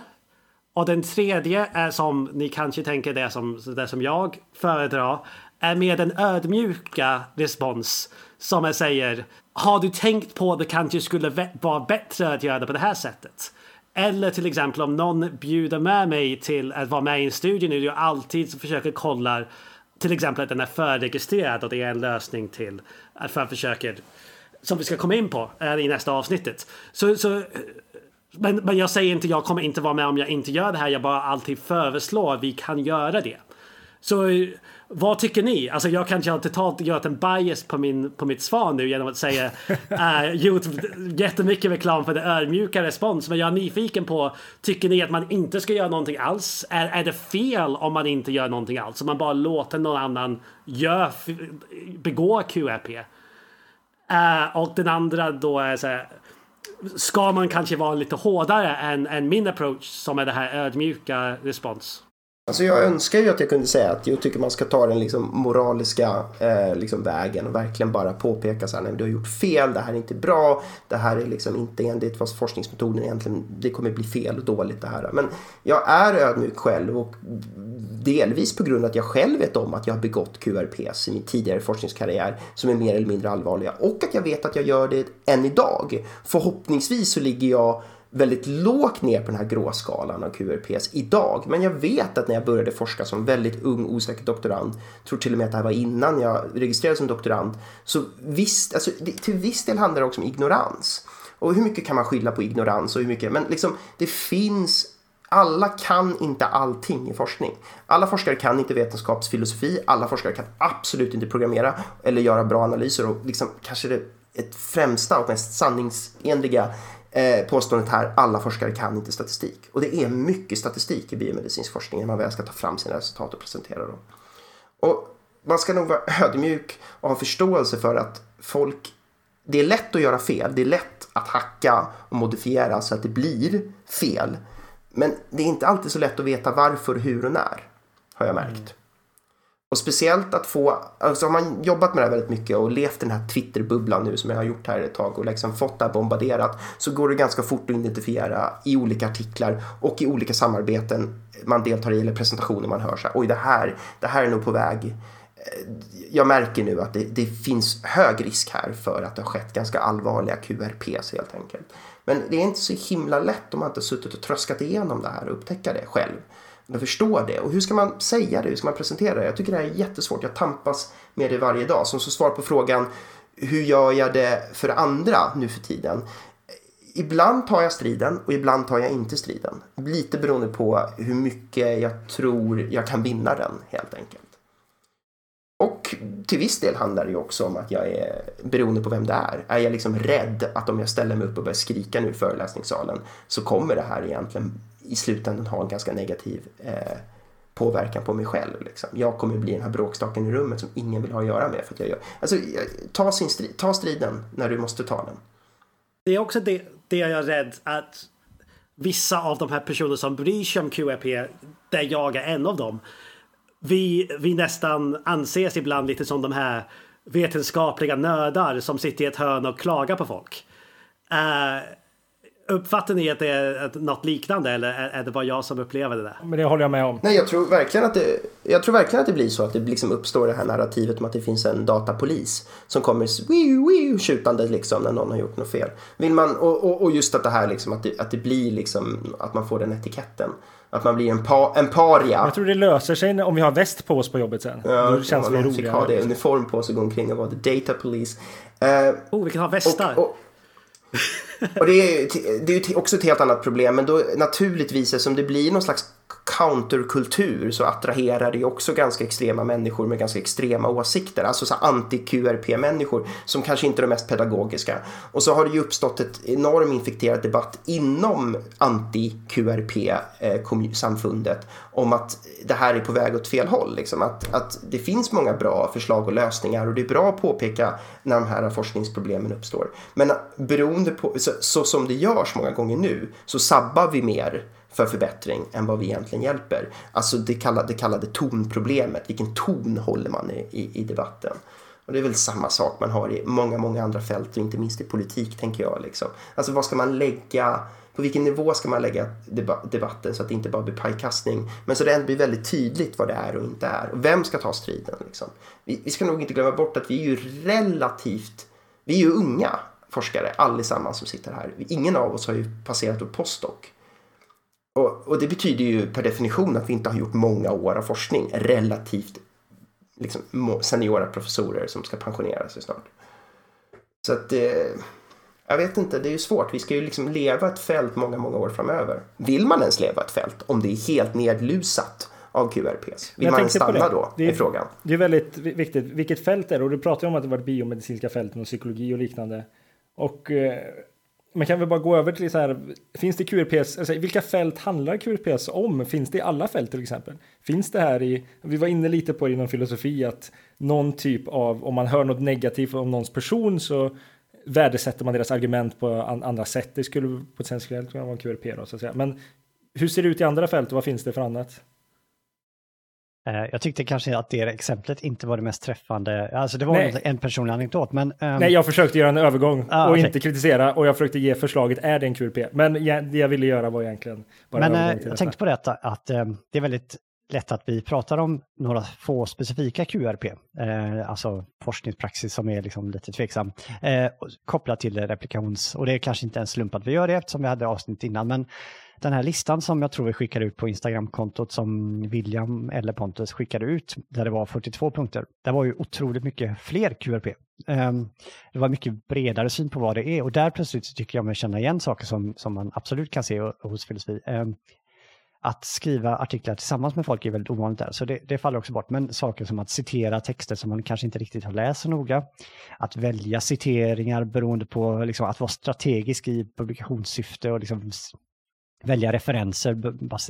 Och den tredje är som ni kanske tänker det som, det som jag föredrar. Är mer den ödmjuka respons som jag säger. Har du tänkt på att det kanske skulle vara bättre att göra det på det här sättet? Eller till exempel om någon bjuder med mig till att vara med i en studie nu. Jag alltid försöker kolla till exempel att den är förregistrerad och det är en lösning till att för försöker som vi ska komma in på eh, i nästa avsnittet. Så, så, men, men jag säger inte jag kommer inte vara med om jag inte gör det här. Jag bara alltid föreslår att vi kan göra det. Så vad tycker ni? Alltså jag kanske har totalt gjort en bias på, min, på mitt svar nu genom att säga äh, [laughs] gjort jättemycket reklam för det ödmjuka respons. Men jag är nyfiken på, tycker ni att man inte ska göra någonting alls? Är, är det fel om man inte gör någonting alls? Om man bara låter någon annan gör, begå QRP? Uh, och den andra då är så här, ska man kanske vara lite hårdare än, än min approach som är det här ödmjuka respons? Alltså jag önskar ju att jag kunde säga att jag tycker man ska ta den liksom moraliska eh, liksom vägen och verkligen bara påpeka så här, nej du har gjort fel, det här är inte bra, det här är liksom inte enligt vad forskningsmetoden egentligen, det kommer bli fel och dåligt det här. Men jag är ödmjuk själv och delvis på grund av att jag själv vet om att jag har begått QRPs i min tidigare forskningskarriär som är mer eller mindre allvarliga och att jag vet att jag gör det än idag. Förhoppningsvis så ligger jag väldigt lågt ner på den här gråskalan av QRPS idag. Men jag vet att när jag började forska som väldigt ung osäker doktorand, tror till och med att det här var innan jag registrerades som doktorand, så visst, alltså, till viss del handlar det också om ignorans. Och hur mycket kan man skylla på ignorans och hur mycket, men liksom det finns alla kan inte allting i forskning. Alla forskare kan inte vetenskapsfilosofi, alla forskare kan absolut inte programmera eller göra bra analyser och liksom kanske det ett främsta och mest sanningsenliga eh, påståendet här, alla forskare kan inte statistik. Och det är mycket statistik i biomedicinsk forskning när man väl ska ta fram sina resultat och presentera dem. Och man ska nog vara ödmjuk och ha förståelse för att folk, det är lätt att göra fel, det är lätt att hacka och modifiera så att det blir fel. Men det är inte alltid så lätt att veta varför, hur och när, har jag märkt. Och speciellt att få, alltså har man jobbat med det här väldigt mycket och levt den här Twitter-bubblan nu som jag har gjort här ett tag och liksom fått det här bombarderat så går det ganska fort att identifiera i olika artiklar och i olika samarbeten man deltar i eller presentationer man hör så här, oj det här, det här är nog på väg. Eh, jag märker nu att det, det finns hög risk här för att det har skett ganska allvarliga QRPs helt enkelt. Men det är inte så himla lätt om man inte suttit och tröskat igenom det här och upptäcka det själv. Jag förstår det. Och hur ska man säga det? Hur ska man presentera det? Jag tycker det här är jättesvårt. Jag tampas med det varje dag. Som så svar på frågan hur gör jag det för andra nu för tiden? Ibland tar jag striden och ibland tar jag inte striden. Lite beroende på hur mycket jag tror jag kan vinna den helt enkelt. Och till viss del handlar det ju också om att jag är beroende på vem det är. Är jag liksom rädd att om jag ställer mig upp och börjar skrika nu i föreläsningssalen så kommer det här egentligen i slutändan ha en ganska negativ eh, påverkan på mig själv. Liksom. Jag kommer bli den här bråkstaken i rummet som ingen vill ha att göra med. För att jag gör. Alltså, ta, sin strid, ta striden när du måste ta den. Det är också det, det jag är rädd att vissa av de här personerna som bryr sig om QRP, där jag är en av dem, vi, vi nästan anses ibland lite som de här vetenskapliga nördar som sitter i ett hörn och klagar på folk. Uh, Uppfattar ni att det är något liknande eller är det bara jag som upplever det där? Men det håller jag med om. Nej, jag tror verkligen att det, jag tror verkligen att det blir så att det liksom uppstår det här narrativet om att det finns en datapolis som kommer tjutande liksom när någon har gjort något fel. Vill man, och, och, och just att det här liksom att det, att det blir liksom att man får den etiketten. Att man blir en, pa, en paria. Jag tror det löser sig om vi har väst på oss på jobbet sen. Ja, Då känns det roligare. fick ha det uniform på sig och gå omkring och vara the data police. Uh, oh, vi kan ha västar. Och, och, och det är, det är också ett helt annat problem, men då naturligtvis eftersom det blir någon slags counterkultur så attraherar det också ganska extrema människor med ganska extrema åsikter. Alltså så anti-QRP-människor som kanske inte är de mest pedagogiska. Och så har det ju uppstått ett enorm infekterad debatt inom anti-QRP-samfundet eh, om att det här är på väg åt fel håll. Liksom. Att, att det finns många bra förslag och lösningar och det är bra att påpeka när de här forskningsproblemen uppstår. Men beroende på, så, så som det görs många gånger nu så sabbar vi mer för förbättring än vad vi egentligen hjälper. Alltså det kallade, det kallade tonproblemet, vilken ton håller man i, i, i, debatten? Och det är väl samma sak man har i många, många andra fält och inte minst i politik tänker jag. Liksom. Alltså vad ska man lägga, på vilken nivå ska man lägga debatten så att det inte bara blir pajkastning men så det ändå blir väldigt tydligt vad det är och inte är. Och vem ska ta striden? Liksom? Vi, vi ska nog inte glömma bort att vi är ju relativt, vi är ju unga forskare allesammans som sitter här. Ingen av oss har ju passerat upp postdoc. Och, och, det betyder ju per definition att vi inte har gjort många år av forskning. Relativt liksom, seniora professorer som ska pensionera sig snart. Så att eh, jag vet inte, det är ju svårt. Vi ska ju liksom leva ett fält många, många år framöver. Vill man ens leva ett fält om det är helt nedlusat av QRPs? Vill man stanna då? Det är, frågan. Det är väldigt viktigt. Vilket fält är det? Och du pratar om att det varit biomedicinska fälten och psykologi och liknande. Och eh, man kan väl bara gå över till så här, finns det QRPS, alltså, vilka fält handlar QRPS om? Finns det i alla fält till exempel? Finns det här i, vi var inne lite på det inom filosofi, att någon typ av, om man hör något negativt om någons person så värdesätter man deras argument på andra sätt. Det skulle potentiellt kunna vara en QRP då, så att säga. Men hur ser det ut i andra fält och vad finns det för annat? Eh, jag tyckte kanske att det exemplet inte var det mest träffande. Alltså det var en personlig anekdot, men... Um... Nej, jag försökte göra en övergång ah, och okay. inte kritisera och jag försökte ge förslaget, är det en QRP? Men det jag ville göra var egentligen bara Men äh, jag tänkte på detta att äh, det är väldigt lätt att vi pratar om några få specifika QRP, eh, alltså forskningspraxis som är liksom lite tveksam, eh, kopplat till replikations... Och det är kanske inte en slump att vi gör det eftersom vi hade avsnitt innan, men den här listan som jag tror vi skickade ut på Instagramkontot som William eller Pontus skickade ut, där det var 42 punkter, det var ju otroligt mycket fler QRP. Ehm, det var mycket bredare syn på vad det är och där plötsligt tycker jag mig känna igen saker som, som man absolut kan se hos filosofi. Ehm, att skriva artiklar tillsammans med folk är väldigt ovanligt där, så det, det, faller också bort. Men saker som att citera texter som man kanske inte riktigt har läst så noga, att välja citeringar beroende på liksom, att vara strategisk i publikationssyfte och liksom välja referenser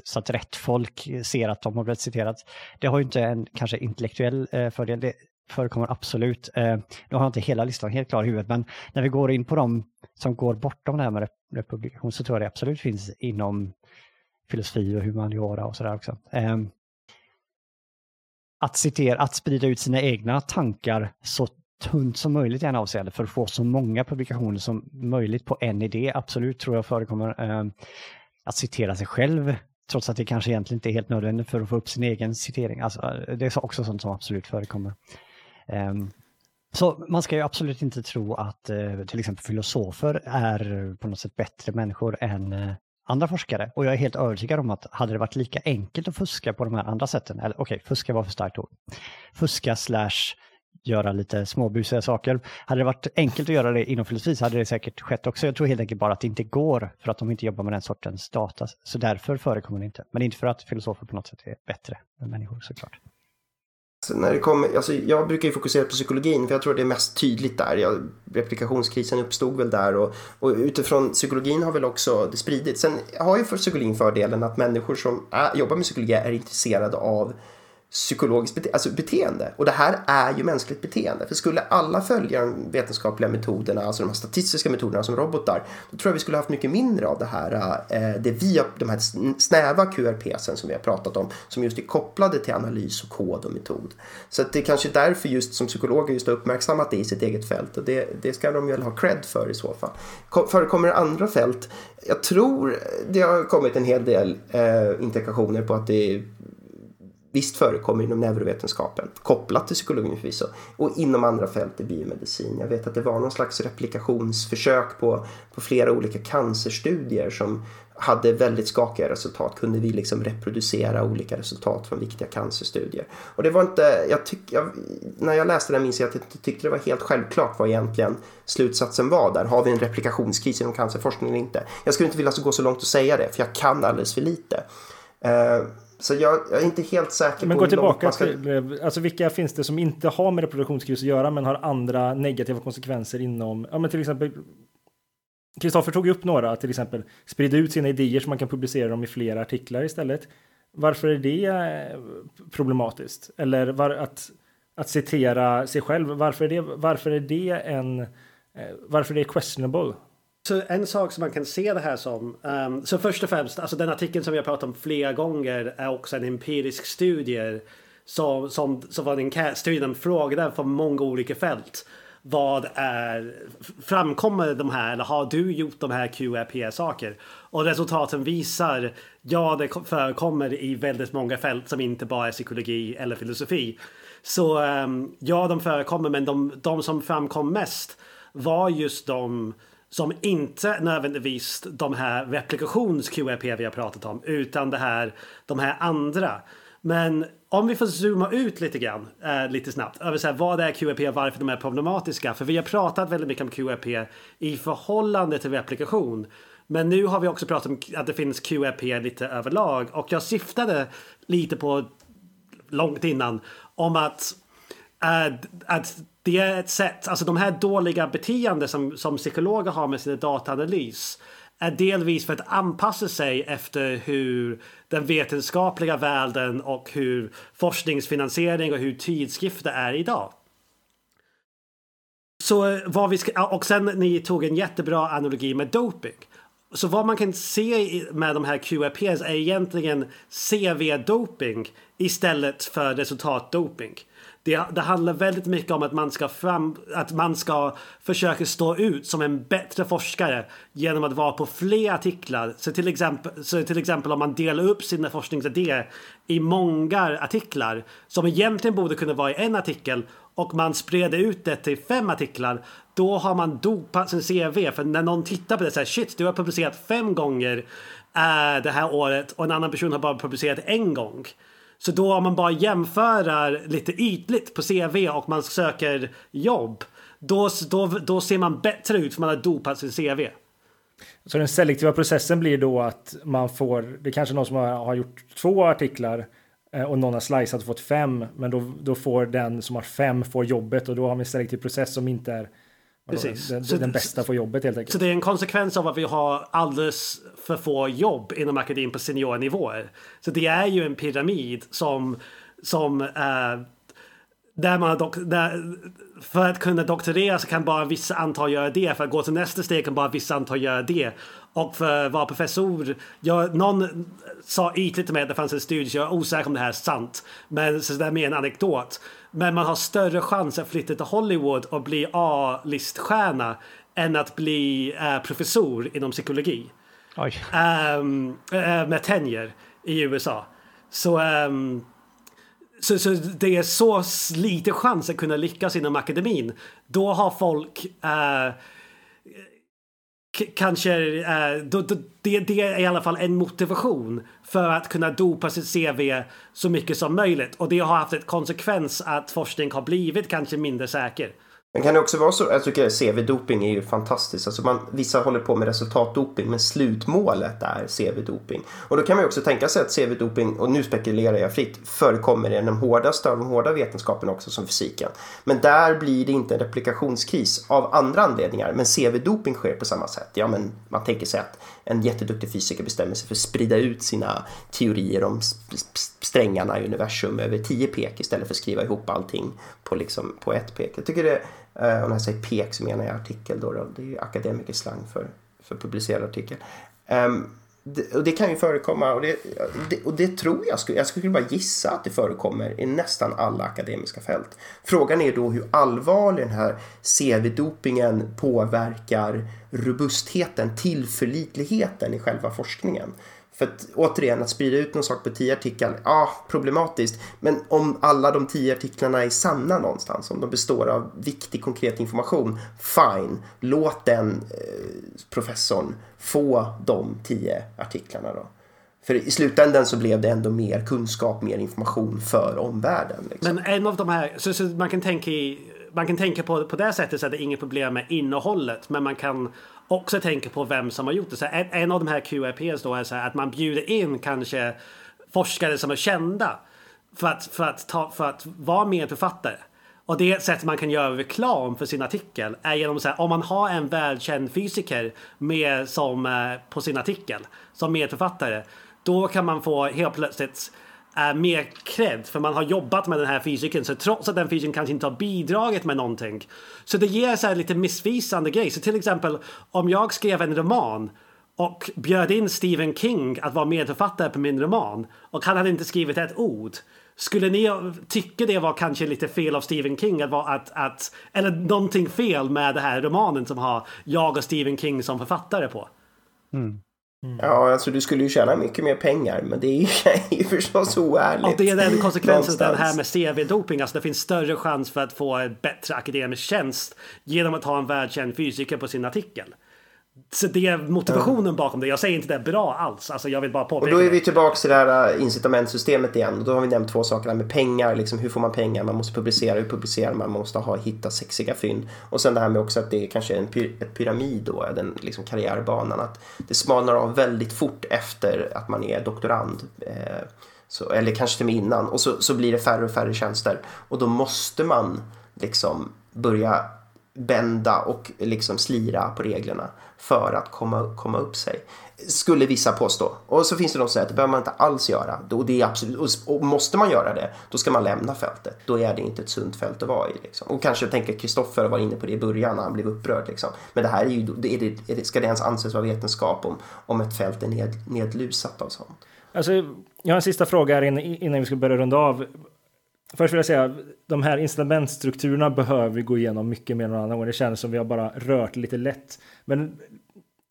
så att rätt folk ser att de har blivit citerat. Det har ju inte en kanske intellektuell eh, fördel. Det förekommer absolut. Eh, nu har jag inte hela listan helt klar i huvudet, men när vi går in på de som går bortom det här med republikation så tror jag det absolut finns inom filosofi och humaniora och sådär också. Eh, att citera, att sprida ut sina egna tankar så tunt som möjligt i en avseende för att få så många publikationer som möjligt på en idé, absolut tror jag förekommer att citera sig själv trots att det kanske egentligen inte är helt nödvändigt för att få upp sin egen citering. Alltså, det är också sånt som absolut förekommer. Um, så man ska ju absolut inte tro att uh, till exempel filosofer är på något sätt bättre människor än uh, andra forskare. Och jag är helt övertygad om att hade det varit lika enkelt att fuska på de här andra sätten, eller okej, okay, fuska var för starkt ord, fuska slash göra lite småbusiga saker. Hade det varit enkelt att göra det inom filosofi så hade det säkert skett också. Jag tror helt enkelt bara att det inte går för att de inte jobbar med den sortens data. Så därför förekommer det inte. Men inte för att filosofer på något sätt är bättre än människor såklart. Så när det kommer, alltså jag brukar ju fokusera på psykologin för jag tror det är mest tydligt där. Jag, replikationskrisen uppstod väl där och, och utifrån psykologin har väl också det spridits. Sen har ju för psykologin fördelen att människor som är, jobbar med psykologi är intresserade av psykologiskt bete alltså beteende. Och det här är ju mänskligt beteende. För skulle alla följa de vetenskapliga metoderna, alltså de här statistiska metoderna som robotar, då tror jag vi skulle haft mycket mindre av det här, eh, det vi, de här snäva QRPsen som vi har pratat om, som just är kopplade till analys och kod och metod. Så att det är kanske därför just som psykologer just har uppmärksammat det i sitt eget fält och det, det ska de väl ha cred för i så fall. Förekommer det andra fält? Jag tror det har kommit en hel del eh, indikationer på att det är visst förekommer inom neurovetenskapen, kopplat till psykologin förvisso, och inom andra fält i biomedicin. Jag vet att det var någon slags replikationsförsök på, på flera olika cancerstudier som hade väldigt skakiga resultat. Kunde vi liksom reproducera olika resultat från viktiga cancerstudier? Och det var inte, jag tyck, jag, när jag läste det minns jag att jag tyckte det var helt självklart vad egentligen slutsatsen var där. Har vi en replikationskris inom cancerforskning eller inte? Jag skulle inte vilja gå så långt och säga det, för jag kan alldeles för lite. Uh, så jag, jag, är inte helt säker men på gå tillbaka ska... till, alltså vilka finns det som inte har med reproduktionskris att göra men har andra negativa konsekvenser inom, ja men till exempel Kristoffer tog upp några, till exempel sprida ut sina idéer så man kan publicera dem i flera artiklar istället. Varför är det eh, problematiskt? Eller var, att, att citera sig själv, varför är det, varför är det en eh, varför är det questionable? Så en sak som man kan se det här som. Um, så först och främst, alltså den artikeln som vi har pratat om flera gånger är också en empirisk studie. Som, som, som var en enkätstudie, den frågade från många olika fält. Vad är, framkommer de här, eller har du gjort de här QRP-saker? Och resultaten visar, ja det förekommer i väldigt många fält som inte bara är psykologi eller filosofi. Så um, ja, de förekommer, men de, de som framkom mest var just de som inte nödvändigtvis de här replikations-QRP vi har pratat om utan det här, de här andra. Men om vi får zooma ut lite grann, eh, lite snabbt, över så här, vad är QRP och varför de är problematiska. För vi har pratat väldigt mycket om QRP i förhållande till replikation. Men nu har vi också pratat om att det finns QEP lite överlag och jag syftade lite på långt innan om att, äh, att det är ett sätt, alltså de här dåliga beteenden som, som psykologer har med sin dataanalys är delvis för att anpassa sig efter hur den vetenskapliga världen och hur forskningsfinansiering och hur tidskrifter är idag. Så vad vi ska, och sen ni tog en jättebra analogi med doping. Så vad man kan se med de här QRPs är egentligen CV-doping istället för resultatdoping. Det, det, handlar väldigt mycket om att man, ska fram, att man ska försöka stå ut som en bättre forskare genom att vara på fler artiklar. Så till exempel, så till exempel om man delar upp sina forskningsidéer i många artiklar som egentligen borde kunna vara i en artikel och man spreder ut det till fem artiklar. Då har man dopat sin CV för när någon tittar på det så här shit du har publicerat fem gånger äh, det här året och en annan person har bara publicerat en gång. Så då om man bara jämför lite ytligt på CV och man söker jobb. Då, då, då ser man bättre ut för man har dopat sin CV. Så den selektiva processen blir då att man får, det är kanske någon som har, gjort två artiklar eh, och någon har slicat och fått fem, men då, då får den som har fem får jobbet och då har vi en selektiv process som inte är Precis. Den, så, den bästa får jobbet helt enkelt. Så det är en konsekvens av att vi har alldeles för få jobb inom akademin på seniornivåer. Så det är ju en pyramid som, som uh, där man där, för att kunna doktorera så kan bara vissa antal göra det. För att gå till nästa steg kan bara vissa antal göra det. Och för att vara professor, jag, någon sa ytligt till mig att det fanns en studie, så jag är osäker om det här är sant. Men så det är mer en anekdot. Men man har större chans att flytta till Hollywood och bli A-liststjärna än att bli äh, professor inom psykologi. Um, med tenure i USA. Så, um, så, så det är så lite chans att kunna lyckas inom akademin. Då har folk uh, kanske, uh, då, då, det, det, är i alla fall en motivation för att kunna dopa sitt CV så mycket som möjligt. Och det har haft ett konsekvens att forskning har blivit kanske mindre säker. Men kan det också vara så, jag tycker CV-doping är ju fantastiskt. Alltså man, vissa håller på med resultatdoping men slutmålet är CV-doping. Och då kan man ju också tänka sig att CV-doping, och nu spekulerar jag fritt, förekommer i den hårdaste av de hårda vetenskaperna också som fysiken. Men där blir det inte en replikationskris av andra anledningar. Men CV-doping sker på samma sätt. Ja men man tänker sig att en jätteduktig fysiker bestämmer sig för att sprida ut sina teorier om strängarna i universum över tio pek istället för att skriva ihop allting på, liksom, på ett pek. Jag tycker det Eh, och när jag säger pek så menar jag artikel då, då. det är akademikerslang för, för publicerad artikel. Um, det, och det kan ju förekomma och det, det, och det tror jag, skulle, jag skulle bara gissa att det förekommer i nästan alla akademiska fält. Frågan är då hur allvarlig den här CV-dopingen påverkar robustheten, tillförlitligheten i själva forskningen. För att återigen, att sprida ut någon sak på tio artiklar, ja, problematiskt. Men om alla de tio artiklarna är sanna någonstans, om de består av viktig konkret information, fine. Låt den eh, professorn få de tio artiklarna då. För i slutändan så blev det ändå mer kunskap, mer information för omvärlden. Liksom. Men en av de här, så, så man kan tänka i man kan tänka på på det sättet så att det är inget problem med innehållet. Men man kan också tänka på vem som har gjort det. Så en, en av de här QRPs då är så här att man bjuder in kanske forskare som är kända. För att, för att, ta, för att vara medförfattare. Och det sätt man kan göra reklam för sin artikel är genom att säga om man har en välkänd fysiker med som eh, på sin artikel som medförfattare. Då kan man få helt plötsligt är mer cred för man har jobbat med den här fysiken så trots att den fysiken kanske inte har bidragit med någonting. Så det ger så här lite missvisande grej. Så till exempel om jag skrev en roman och bjöd in Stephen King att vara medförfattare på min roman och han hade inte skrivit ett ord. Skulle ni tycka det var kanske lite fel av Stephen King att att, att eller någonting fel med den här romanen som har jag och Stephen King som författare på? Mm. Mm. Ja, alltså du skulle ju tjäna mycket mer pengar, men det är ju, [laughs] förstås oärligt. Och det är den konsekvensen av det här med CV-doping. Alltså det finns större chans för att få en bättre akademisk tjänst genom att ha en världskänd fysiker på sin artikel. Så det är motivationen bakom det. Jag säger inte det är bra alls. Alltså jag vill bara påpeka Och då är vi tillbaka till det här äh, incitamentsystemet igen. Och då har vi nämnt två saker här med pengar. Liksom, hur får man pengar? Man måste publicera. Hur publicerar man? Man måste ha, hitta sexiga fynd. Och sen det här med också att det är kanske en py ett pyramid då, den liksom karriärbanan. Att det smalnar av väldigt fort efter att man är doktorand. Eh, så, eller kanske till och med innan. Och så, så blir det färre och färre tjänster. Och då måste man liksom börja bända och liksom slira på reglerna för att komma, komma upp sig. Skulle vissa påstå. Och så finns det de som säger att det behöver man inte alls göra. Och, det är absolut, och måste man göra det, då ska man lämna fältet. Då är det inte ett sunt fält att vara i. Liksom. Och kanske tänker Kristoffer var inne på det i början när han blev upprörd. Liksom. Men det här är ju, är det, är det, ska det ens anses vara vetenskap om, om ett fält är ned, nedlusat av sånt? Alltså, jag har en sista fråga här innan vi ska börja runda av. Först vill jag säga, de här incitamentstrukturerna behöver vi gå igenom mycket mer än någon annan gång. Det känns som vi har bara rört lite lätt. Men,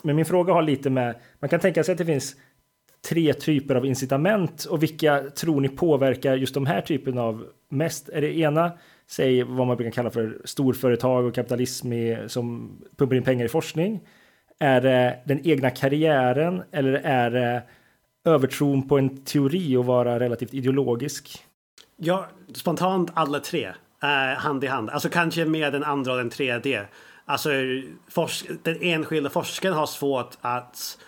men min fråga har lite med, man kan tänka sig att det finns tre typer av incitament och vilka tror ni påverkar just de här typen av mest? Är det ena, säg vad man brukar kalla för storföretag och kapitalism i, som pumpar in pengar i forskning? Är det den egna karriären eller är det övertron på en teori och vara relativt ideologisk? Ja, spontant alla tre. Eh, hand i hand. Alltså kanske med den andra och den tredje. Alltså den enskilda forskaren har svårt att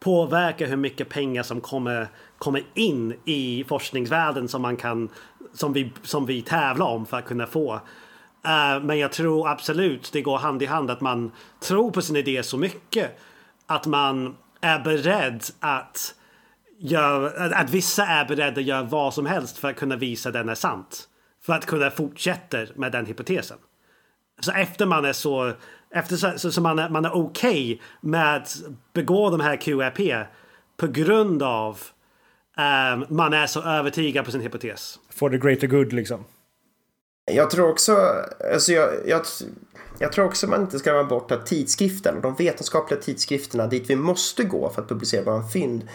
påverka hur mycket pengar som kommer, kommer in i forskningsvärlden som man kan som vi, som vi tävlar om för att kunna få. Uh, men jag tror absolut det går hand i hand att man tror på sin idé så mycket att man är beredd att gör, att vissa är beredda att göra vad som helst för att kunna visa att den är sant. För att kunna fortsätta med den hypotesen. Så efter man är så, efter så, så, så man är, man är okej okay med att begå de här QRP på grund av um, man är så övertygad på sin hypotes. For the greater good liksom. Jag tror också, alltså jag, jag, jag tror också man inte ska glömma bort att tidskriften, de vetenskapliga tidskrifterna dit vi måste gå för att publicera våra fynd,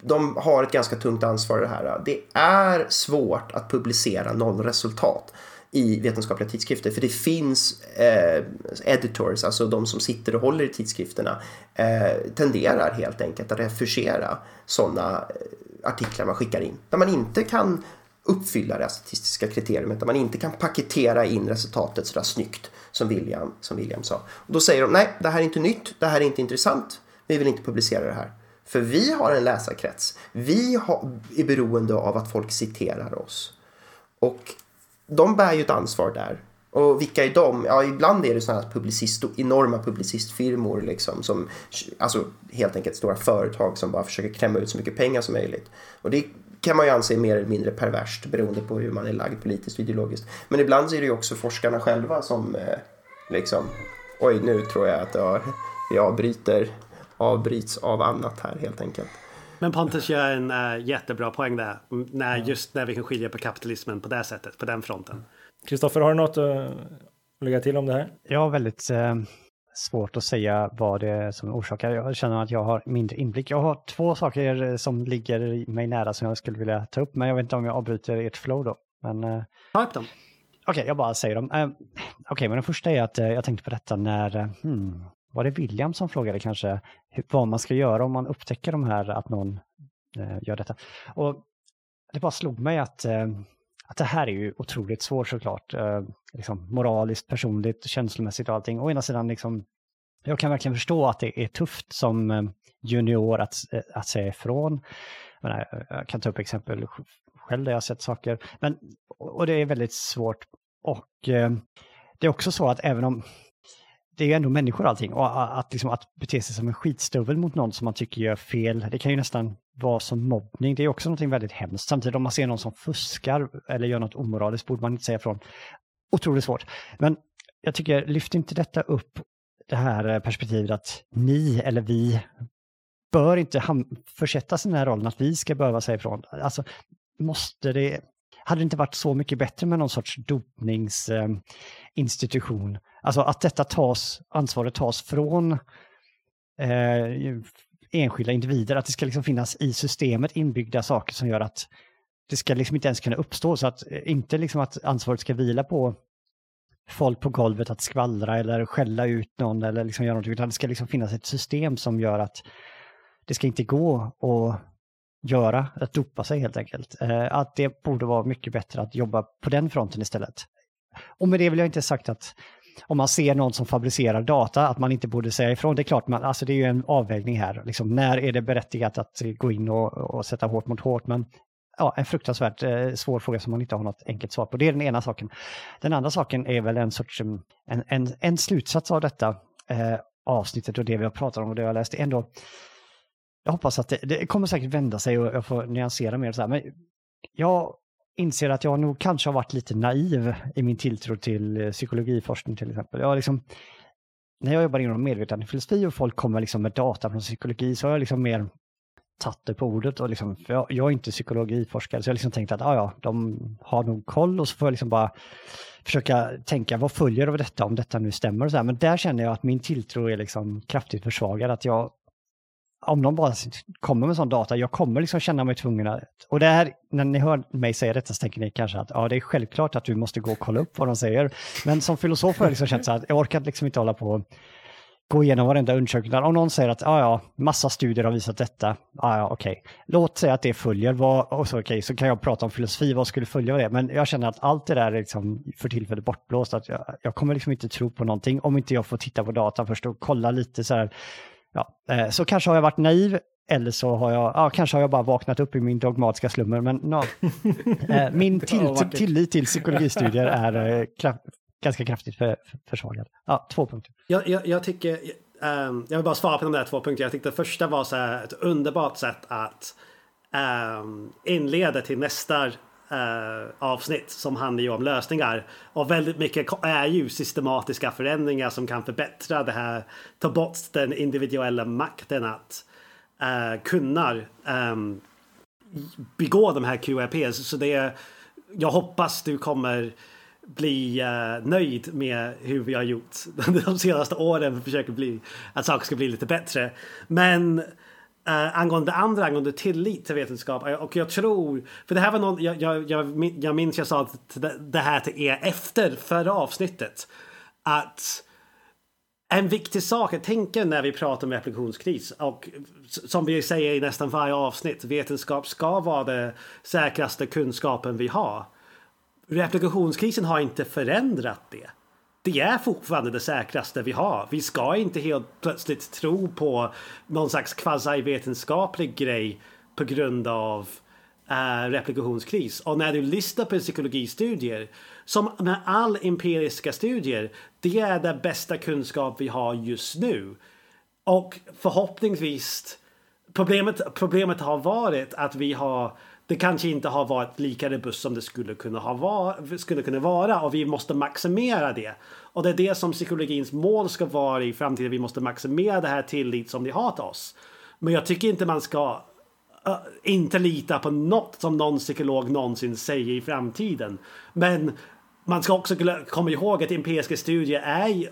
de har ett ganska tungt ansvar i det här. Det är svårt att publicera nollresultat i vetenskapliga tidskrifter för det finns eh, editors, alltså de som sitter och håller i tidskrifterna, eh, tenderar helt enkelt att refusera sådana eh, artiklar man skickar in där man inte kan uppfylla det statistiska kriteriet, där man inte kan paketera in resultatet sådär snyggt som William, som William sa. Och då säger de nej, det här är inte nytt, det här är inte intressant, vi vill inte publicera det här. För vi har en läsarkrets, vi har, är beroende av att folk citerar oss. Och de bär ju ett ansvar där. Och vilka är de? Ja, ibland är det sådana här publicist, enorma publicistfirmor liksom som, alltså helt enkelt stora företag som bara försöker klämma ut så mycket pengar som möjligt. Och det kan man ju anse mer eller mindre perverst beroende på hur man är lagd politiskt och ideologiskt. Men ibland så är det ju också forskarna själva som eh, liksom, oj nu tror jag att jag, jag avbryter, avbryts av annat här helt enkelt. Men Pontus gör en äh, jättebra poäng där. När, just när vi kan skilja på kapitalismen på det sättet, på den fronten. Kristoffer, har du något att lägga till om det här? Har väldigt eh, svårt att säga vad det är som orsakar. Jag känner att jag har mindre inblick. Jag har två saker som ligger mig nära som jag skulle vilja ta upp, men jag vet inte om jag avbryter ert flow då. Men, eh, ta upp dem. Okej, okay, jag bara säger dem. Eh, Okej, okay, men den första är att eh, jag tänkte på detta när, eh, hmm, var det William som frågade kanske hur, vad man ska göra om man upptäcker de här, att någon eh, gör detta. Och det bara slog mig att eh, att det här är ju otroligt svårt såklart. Eh, liksom moraliskt, personligt, känslomässigt och allting. Å ena sidan, liksom, jag kan verkligen förstå att det är tufft som eh, junior att, eh, att säga ifrån. Jag, eh, jag kan ta upp exempel själv där jag sett saker. Men, och det är väldigt svårt. Och eh, det är också så att även om det är ju ändå människor allting. Och att, liksom, att bete sig som en skitstövel mot någon som man tycker gör fel, det kan ju nästan vara som mobbning. Det är också något väldigt hemskt. Samtidigt om man ser någon som fuskar eller gör något omoraliskt borde man inte säga från. Otroligt svårt. Men jag tycker, lyft inte detta upp det här eh, perspektivet att ni eller vi bör inte försättas i den här rollen att vi ska behöva säga ifrån. Alltså, måste det... Hade det inte varit så mycket bättre med någon sorts dopningsinstitution eh, Alltså att detta tas, ansvaret tas från eh, enskilda individer, att det ska liksom finnas i systemet inbyggda saker som gör att det ska liksom inte ens kunna uppstå så att eh, inte liksom att ansvaret ska vila på folk på golvet att skvallra eller skälla ut någon eller liksom göra någonting. Utan det ska liksom finnas ett system som gör att det ska inte gå att göra, att dopa sig helt enkelt. Eh, att det borde vara mycket bättre att jobba på den fronten istället. Och med det vill jag inte sagt att om man ser någon som fabricerar data, att man inte borde säga ifrån. Det är klart, man, alltså det är ju en avvägning här. Liksom, när är det berättigat att gå in och, och sätta hårt mot hårt? Men ja, en fruktansvärt eh, svår fråga som man inte har något enkelt svar på. Det är den ena saken. Den andra saken är väl en sorts, mm, en, en, en slutsats av detta eh, avsnittet och det vi har pratat om och det jag läst. Ändå, jag hoppas att det, det kommer säkert vända sig och jag får nyansera mer så här. Men jag inser att jag nog kanske har varit lite naiv i min tilltro till eh, psykologiforskning till exempel. Jag liksom, när jag jobbar inom medvetandefilosofi och folk kommer liksom med data från psykologi så har jag liksom mer tagit det på ordet. Och liksom, jag, jag, är inte psykologiforskare så jag har liksom tänkt att ah, ja, de har nog koll och så får jag liksom bara försöka tänka vad följer av detta om detta nu stämmer. Och så här. Men där känner jag att min tilltro är liksom kraftigt försvagad. Att jag om de bara kommer med sån data, jag kommer liksom känna mig tvungen att... Och det här, när ni hör mig säga detta så tänker ni kanske att ja, det är självklart att du måste gå och kolla upp vad de säger. Men som filosof har jag liksom känt så att jag orkar liksom inte hålla på och gå igenom varenda undersökning. Om någon säger att ja, ja, massa studier har visat detta, ja, ja, okej. Låt säga att det följer, vad, och så, okej, så kan jag prata om filosofi, vad skulle följa av det? Men jag känner att allt det där är liksom för tillfället bortblåst. Att jag, jag kommer liksom inte tro på någonting om inte jag får titta på datan först och kolla lite så här ja, eh, så kanske har jag varit naiv eller så har jag, ja, kanske har jag bara vaknat upp i min dogmatiska slummer. Men no. [laughs] Eh, min till, tillit till psykologistudier är eh, kraft, ganska kraftigt för, för, försvagad. Ja, två punkter. Jag, jag, jag tycker, um, jag vill bara svara på de där två punkterna. Jag tyckte första var så här ett underbart sätt att um, inleda till nästa eh, avsnitt som handlar ju om lösningar. Och väldigt mycket är ju systematiska förändringar som kan förbättra det här. Ta bort den individuella makten att eh, kunna eh, begå de här QRPs. Så det är jag hoppas du kommer bli uh, nöjd med hur vi har gjort [laughs] de senaste åren. för att försöka bli att saker ska bli lite bättre. Men Uh, angående det andra, angående tillit till vetenskap. Eh, och jag tror, för det här var någon, jag, jag, jag, jag minns jag sa det här till er efter förra avsnittet. Att en viktig sak att tänka när vi pratar om replikationskris och som vi säger i nästan varje avsnitt, vetenskap ska vara den säkraste kunskapen vi har. Replikationskrisen har inte förändrat det det är fortfarande det säkraste vi har. Vi ska inte helt plötsligt tro på någon slags kvasivetenskaplig grej på grund av uh, replikationskris. Och när du listar på psykologistudier, som med all empiriska studier, det är den bästa kunskap vi har just nu. Och förhoppningsvis, problemet, problemet har varit att vi har det kanske inte har varit lika robust som det skulle kunna, ha var, skulle kunna vara och vi måste maximera det. Och det är det som psykologins mål ska vara i framtiden. Vi måste maximera det här tillit som de har till oss. Men jag tycker inte man ska uh, inte lita på något som någon psykolog någonsin säger i framtiden. Men man ska också komma ihåg att empiriska studier är,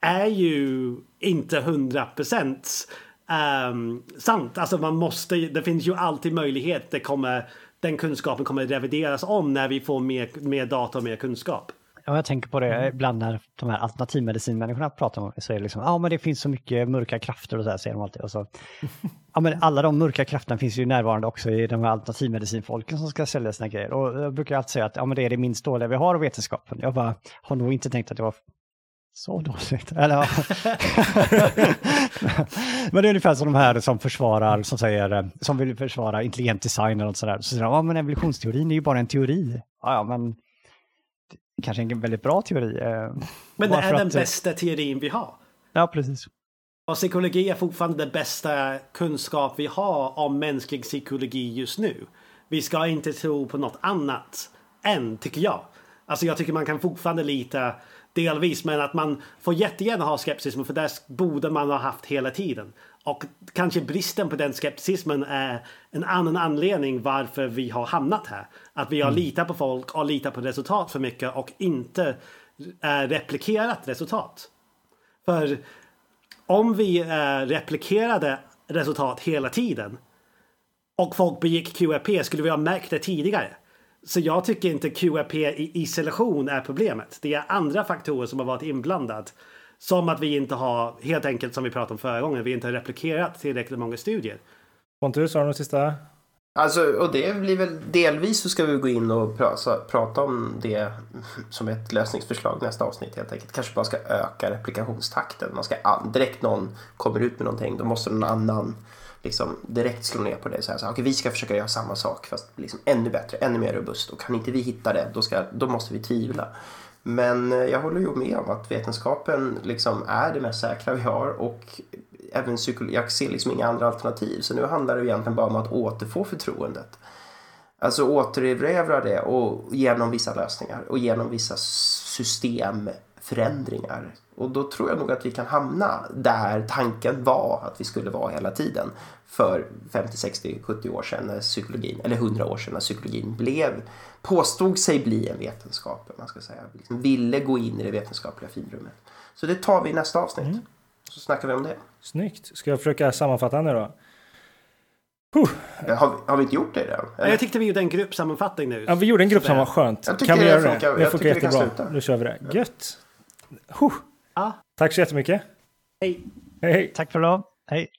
är ju inte hundra procent um, sant. Alltså man måste, det finns ju alltid möjlighet. Det kommer, den kunskapen kommer revideras om när vi får mer, mer data och mer kunskap. Ja, jag tänker på det mm. ibland när de här alternativmedicinmänniskorna pratar om det. Så är det liksom, ja men det finns så mycket mörka krafter och så här säger de alltid. Och så, [laughs] ja men alla de mörka krafterna finns ju närvarande också i de här alternativmedicinfolken som ska sälja sina grejer. Och jag brukar alltid säga att ja men det är det minst dåliga vi har av vetenskapen. Jag bara har nog inte tänkt att det var så dåligt. Eller, ja. [laughs] men det är ungefär som de här som försvarar, som säger, som vill försvara intelligent design och sådär. Så säger de, ja men evolutionsteorin är ju bara en teori. Ja, ja men kanske en väldigt bra teori. Eh, men det är den att, bästa teorin vi har. Ja, precis. Och psykologi är fortfarande den bästa kunskap vi har om mänsklig psykologi just nu. Vi ska inte tro på något annat än, tycker jag. Alltså jag tycker man kan fortfarande lita delvis, men att man får jättegärna ha skepsis, för det borde man ha haft hela tiden. Och kanske bristen på den skepticismen är en annan anledning varför vi har hamnat här. Att vi har mm. litat på folk och litat på resultat för mycket och inte äh, replikerat resultat. För om vi äh, replikerade resultat hela tiden och folk begick QRP skulle vi ha märkt det tidigare. Så jag tycker inte QRP i isolation är problemet. Det är andra faktorer som har varit inblandat. Som att vi inte har, helt enkelt som vi pratade om förra gången, vi inte har replikerat tillräckligt många studier. Pontus, har du något sista? Alltså, och det blir väl delvis så ska vi gå in och prata, prata om det som ett lösningsförslag nästa avsnitt helt enkelt. Kanske bara ska öka replikationstakten. Man ska, direkt någon kommer ut med någonting, då måste någon annan liksom direkt slå ner på det. Så här, så här, okay, vi ska försöka göra samma sak fast liksom ännu bättre, ännu mer robust. Och kan inte vi hitta det, då, ska, då måste vi tvivla. Men eh, jag håller ju med om att vetenskapen liksom är det mest säkra vi har och även jag ser liksom inga andra alternativ. Så nu handlar det egentligen bara om att återfå förtroendet. Alltså återerövra det och genom vissa lösningar och genom vissa system systemförändringar. Och då tror jag nog att vi kan hamna där tanken var att vi skulle vara hela tiden. För 50, 60, 70 år sedan när psykologin, eller 100 år sedan när psykologin blev, påstod sig bli en vetenskap, man ska säga. Liksom ville gå in i det vetenskapliga finrummet. Så det tar vi i nästa avsnitt. Mm. Så snackar vi om det. Snyggt. Ska jag försöka sammanfatta nu då? Huh. Har, har, vi inte gjort det redan? Jag tyckte vi gjorde en gruppsammanfattning nu. Ja, vi gjorde en gruppsammanfattning. Skönt. kan vi göra det? Det funkar jättebra. Nu kör vi det. Gött. Huh. Ja. Tack så jättemycket. Hej. Hej. Tack för idag. Hej.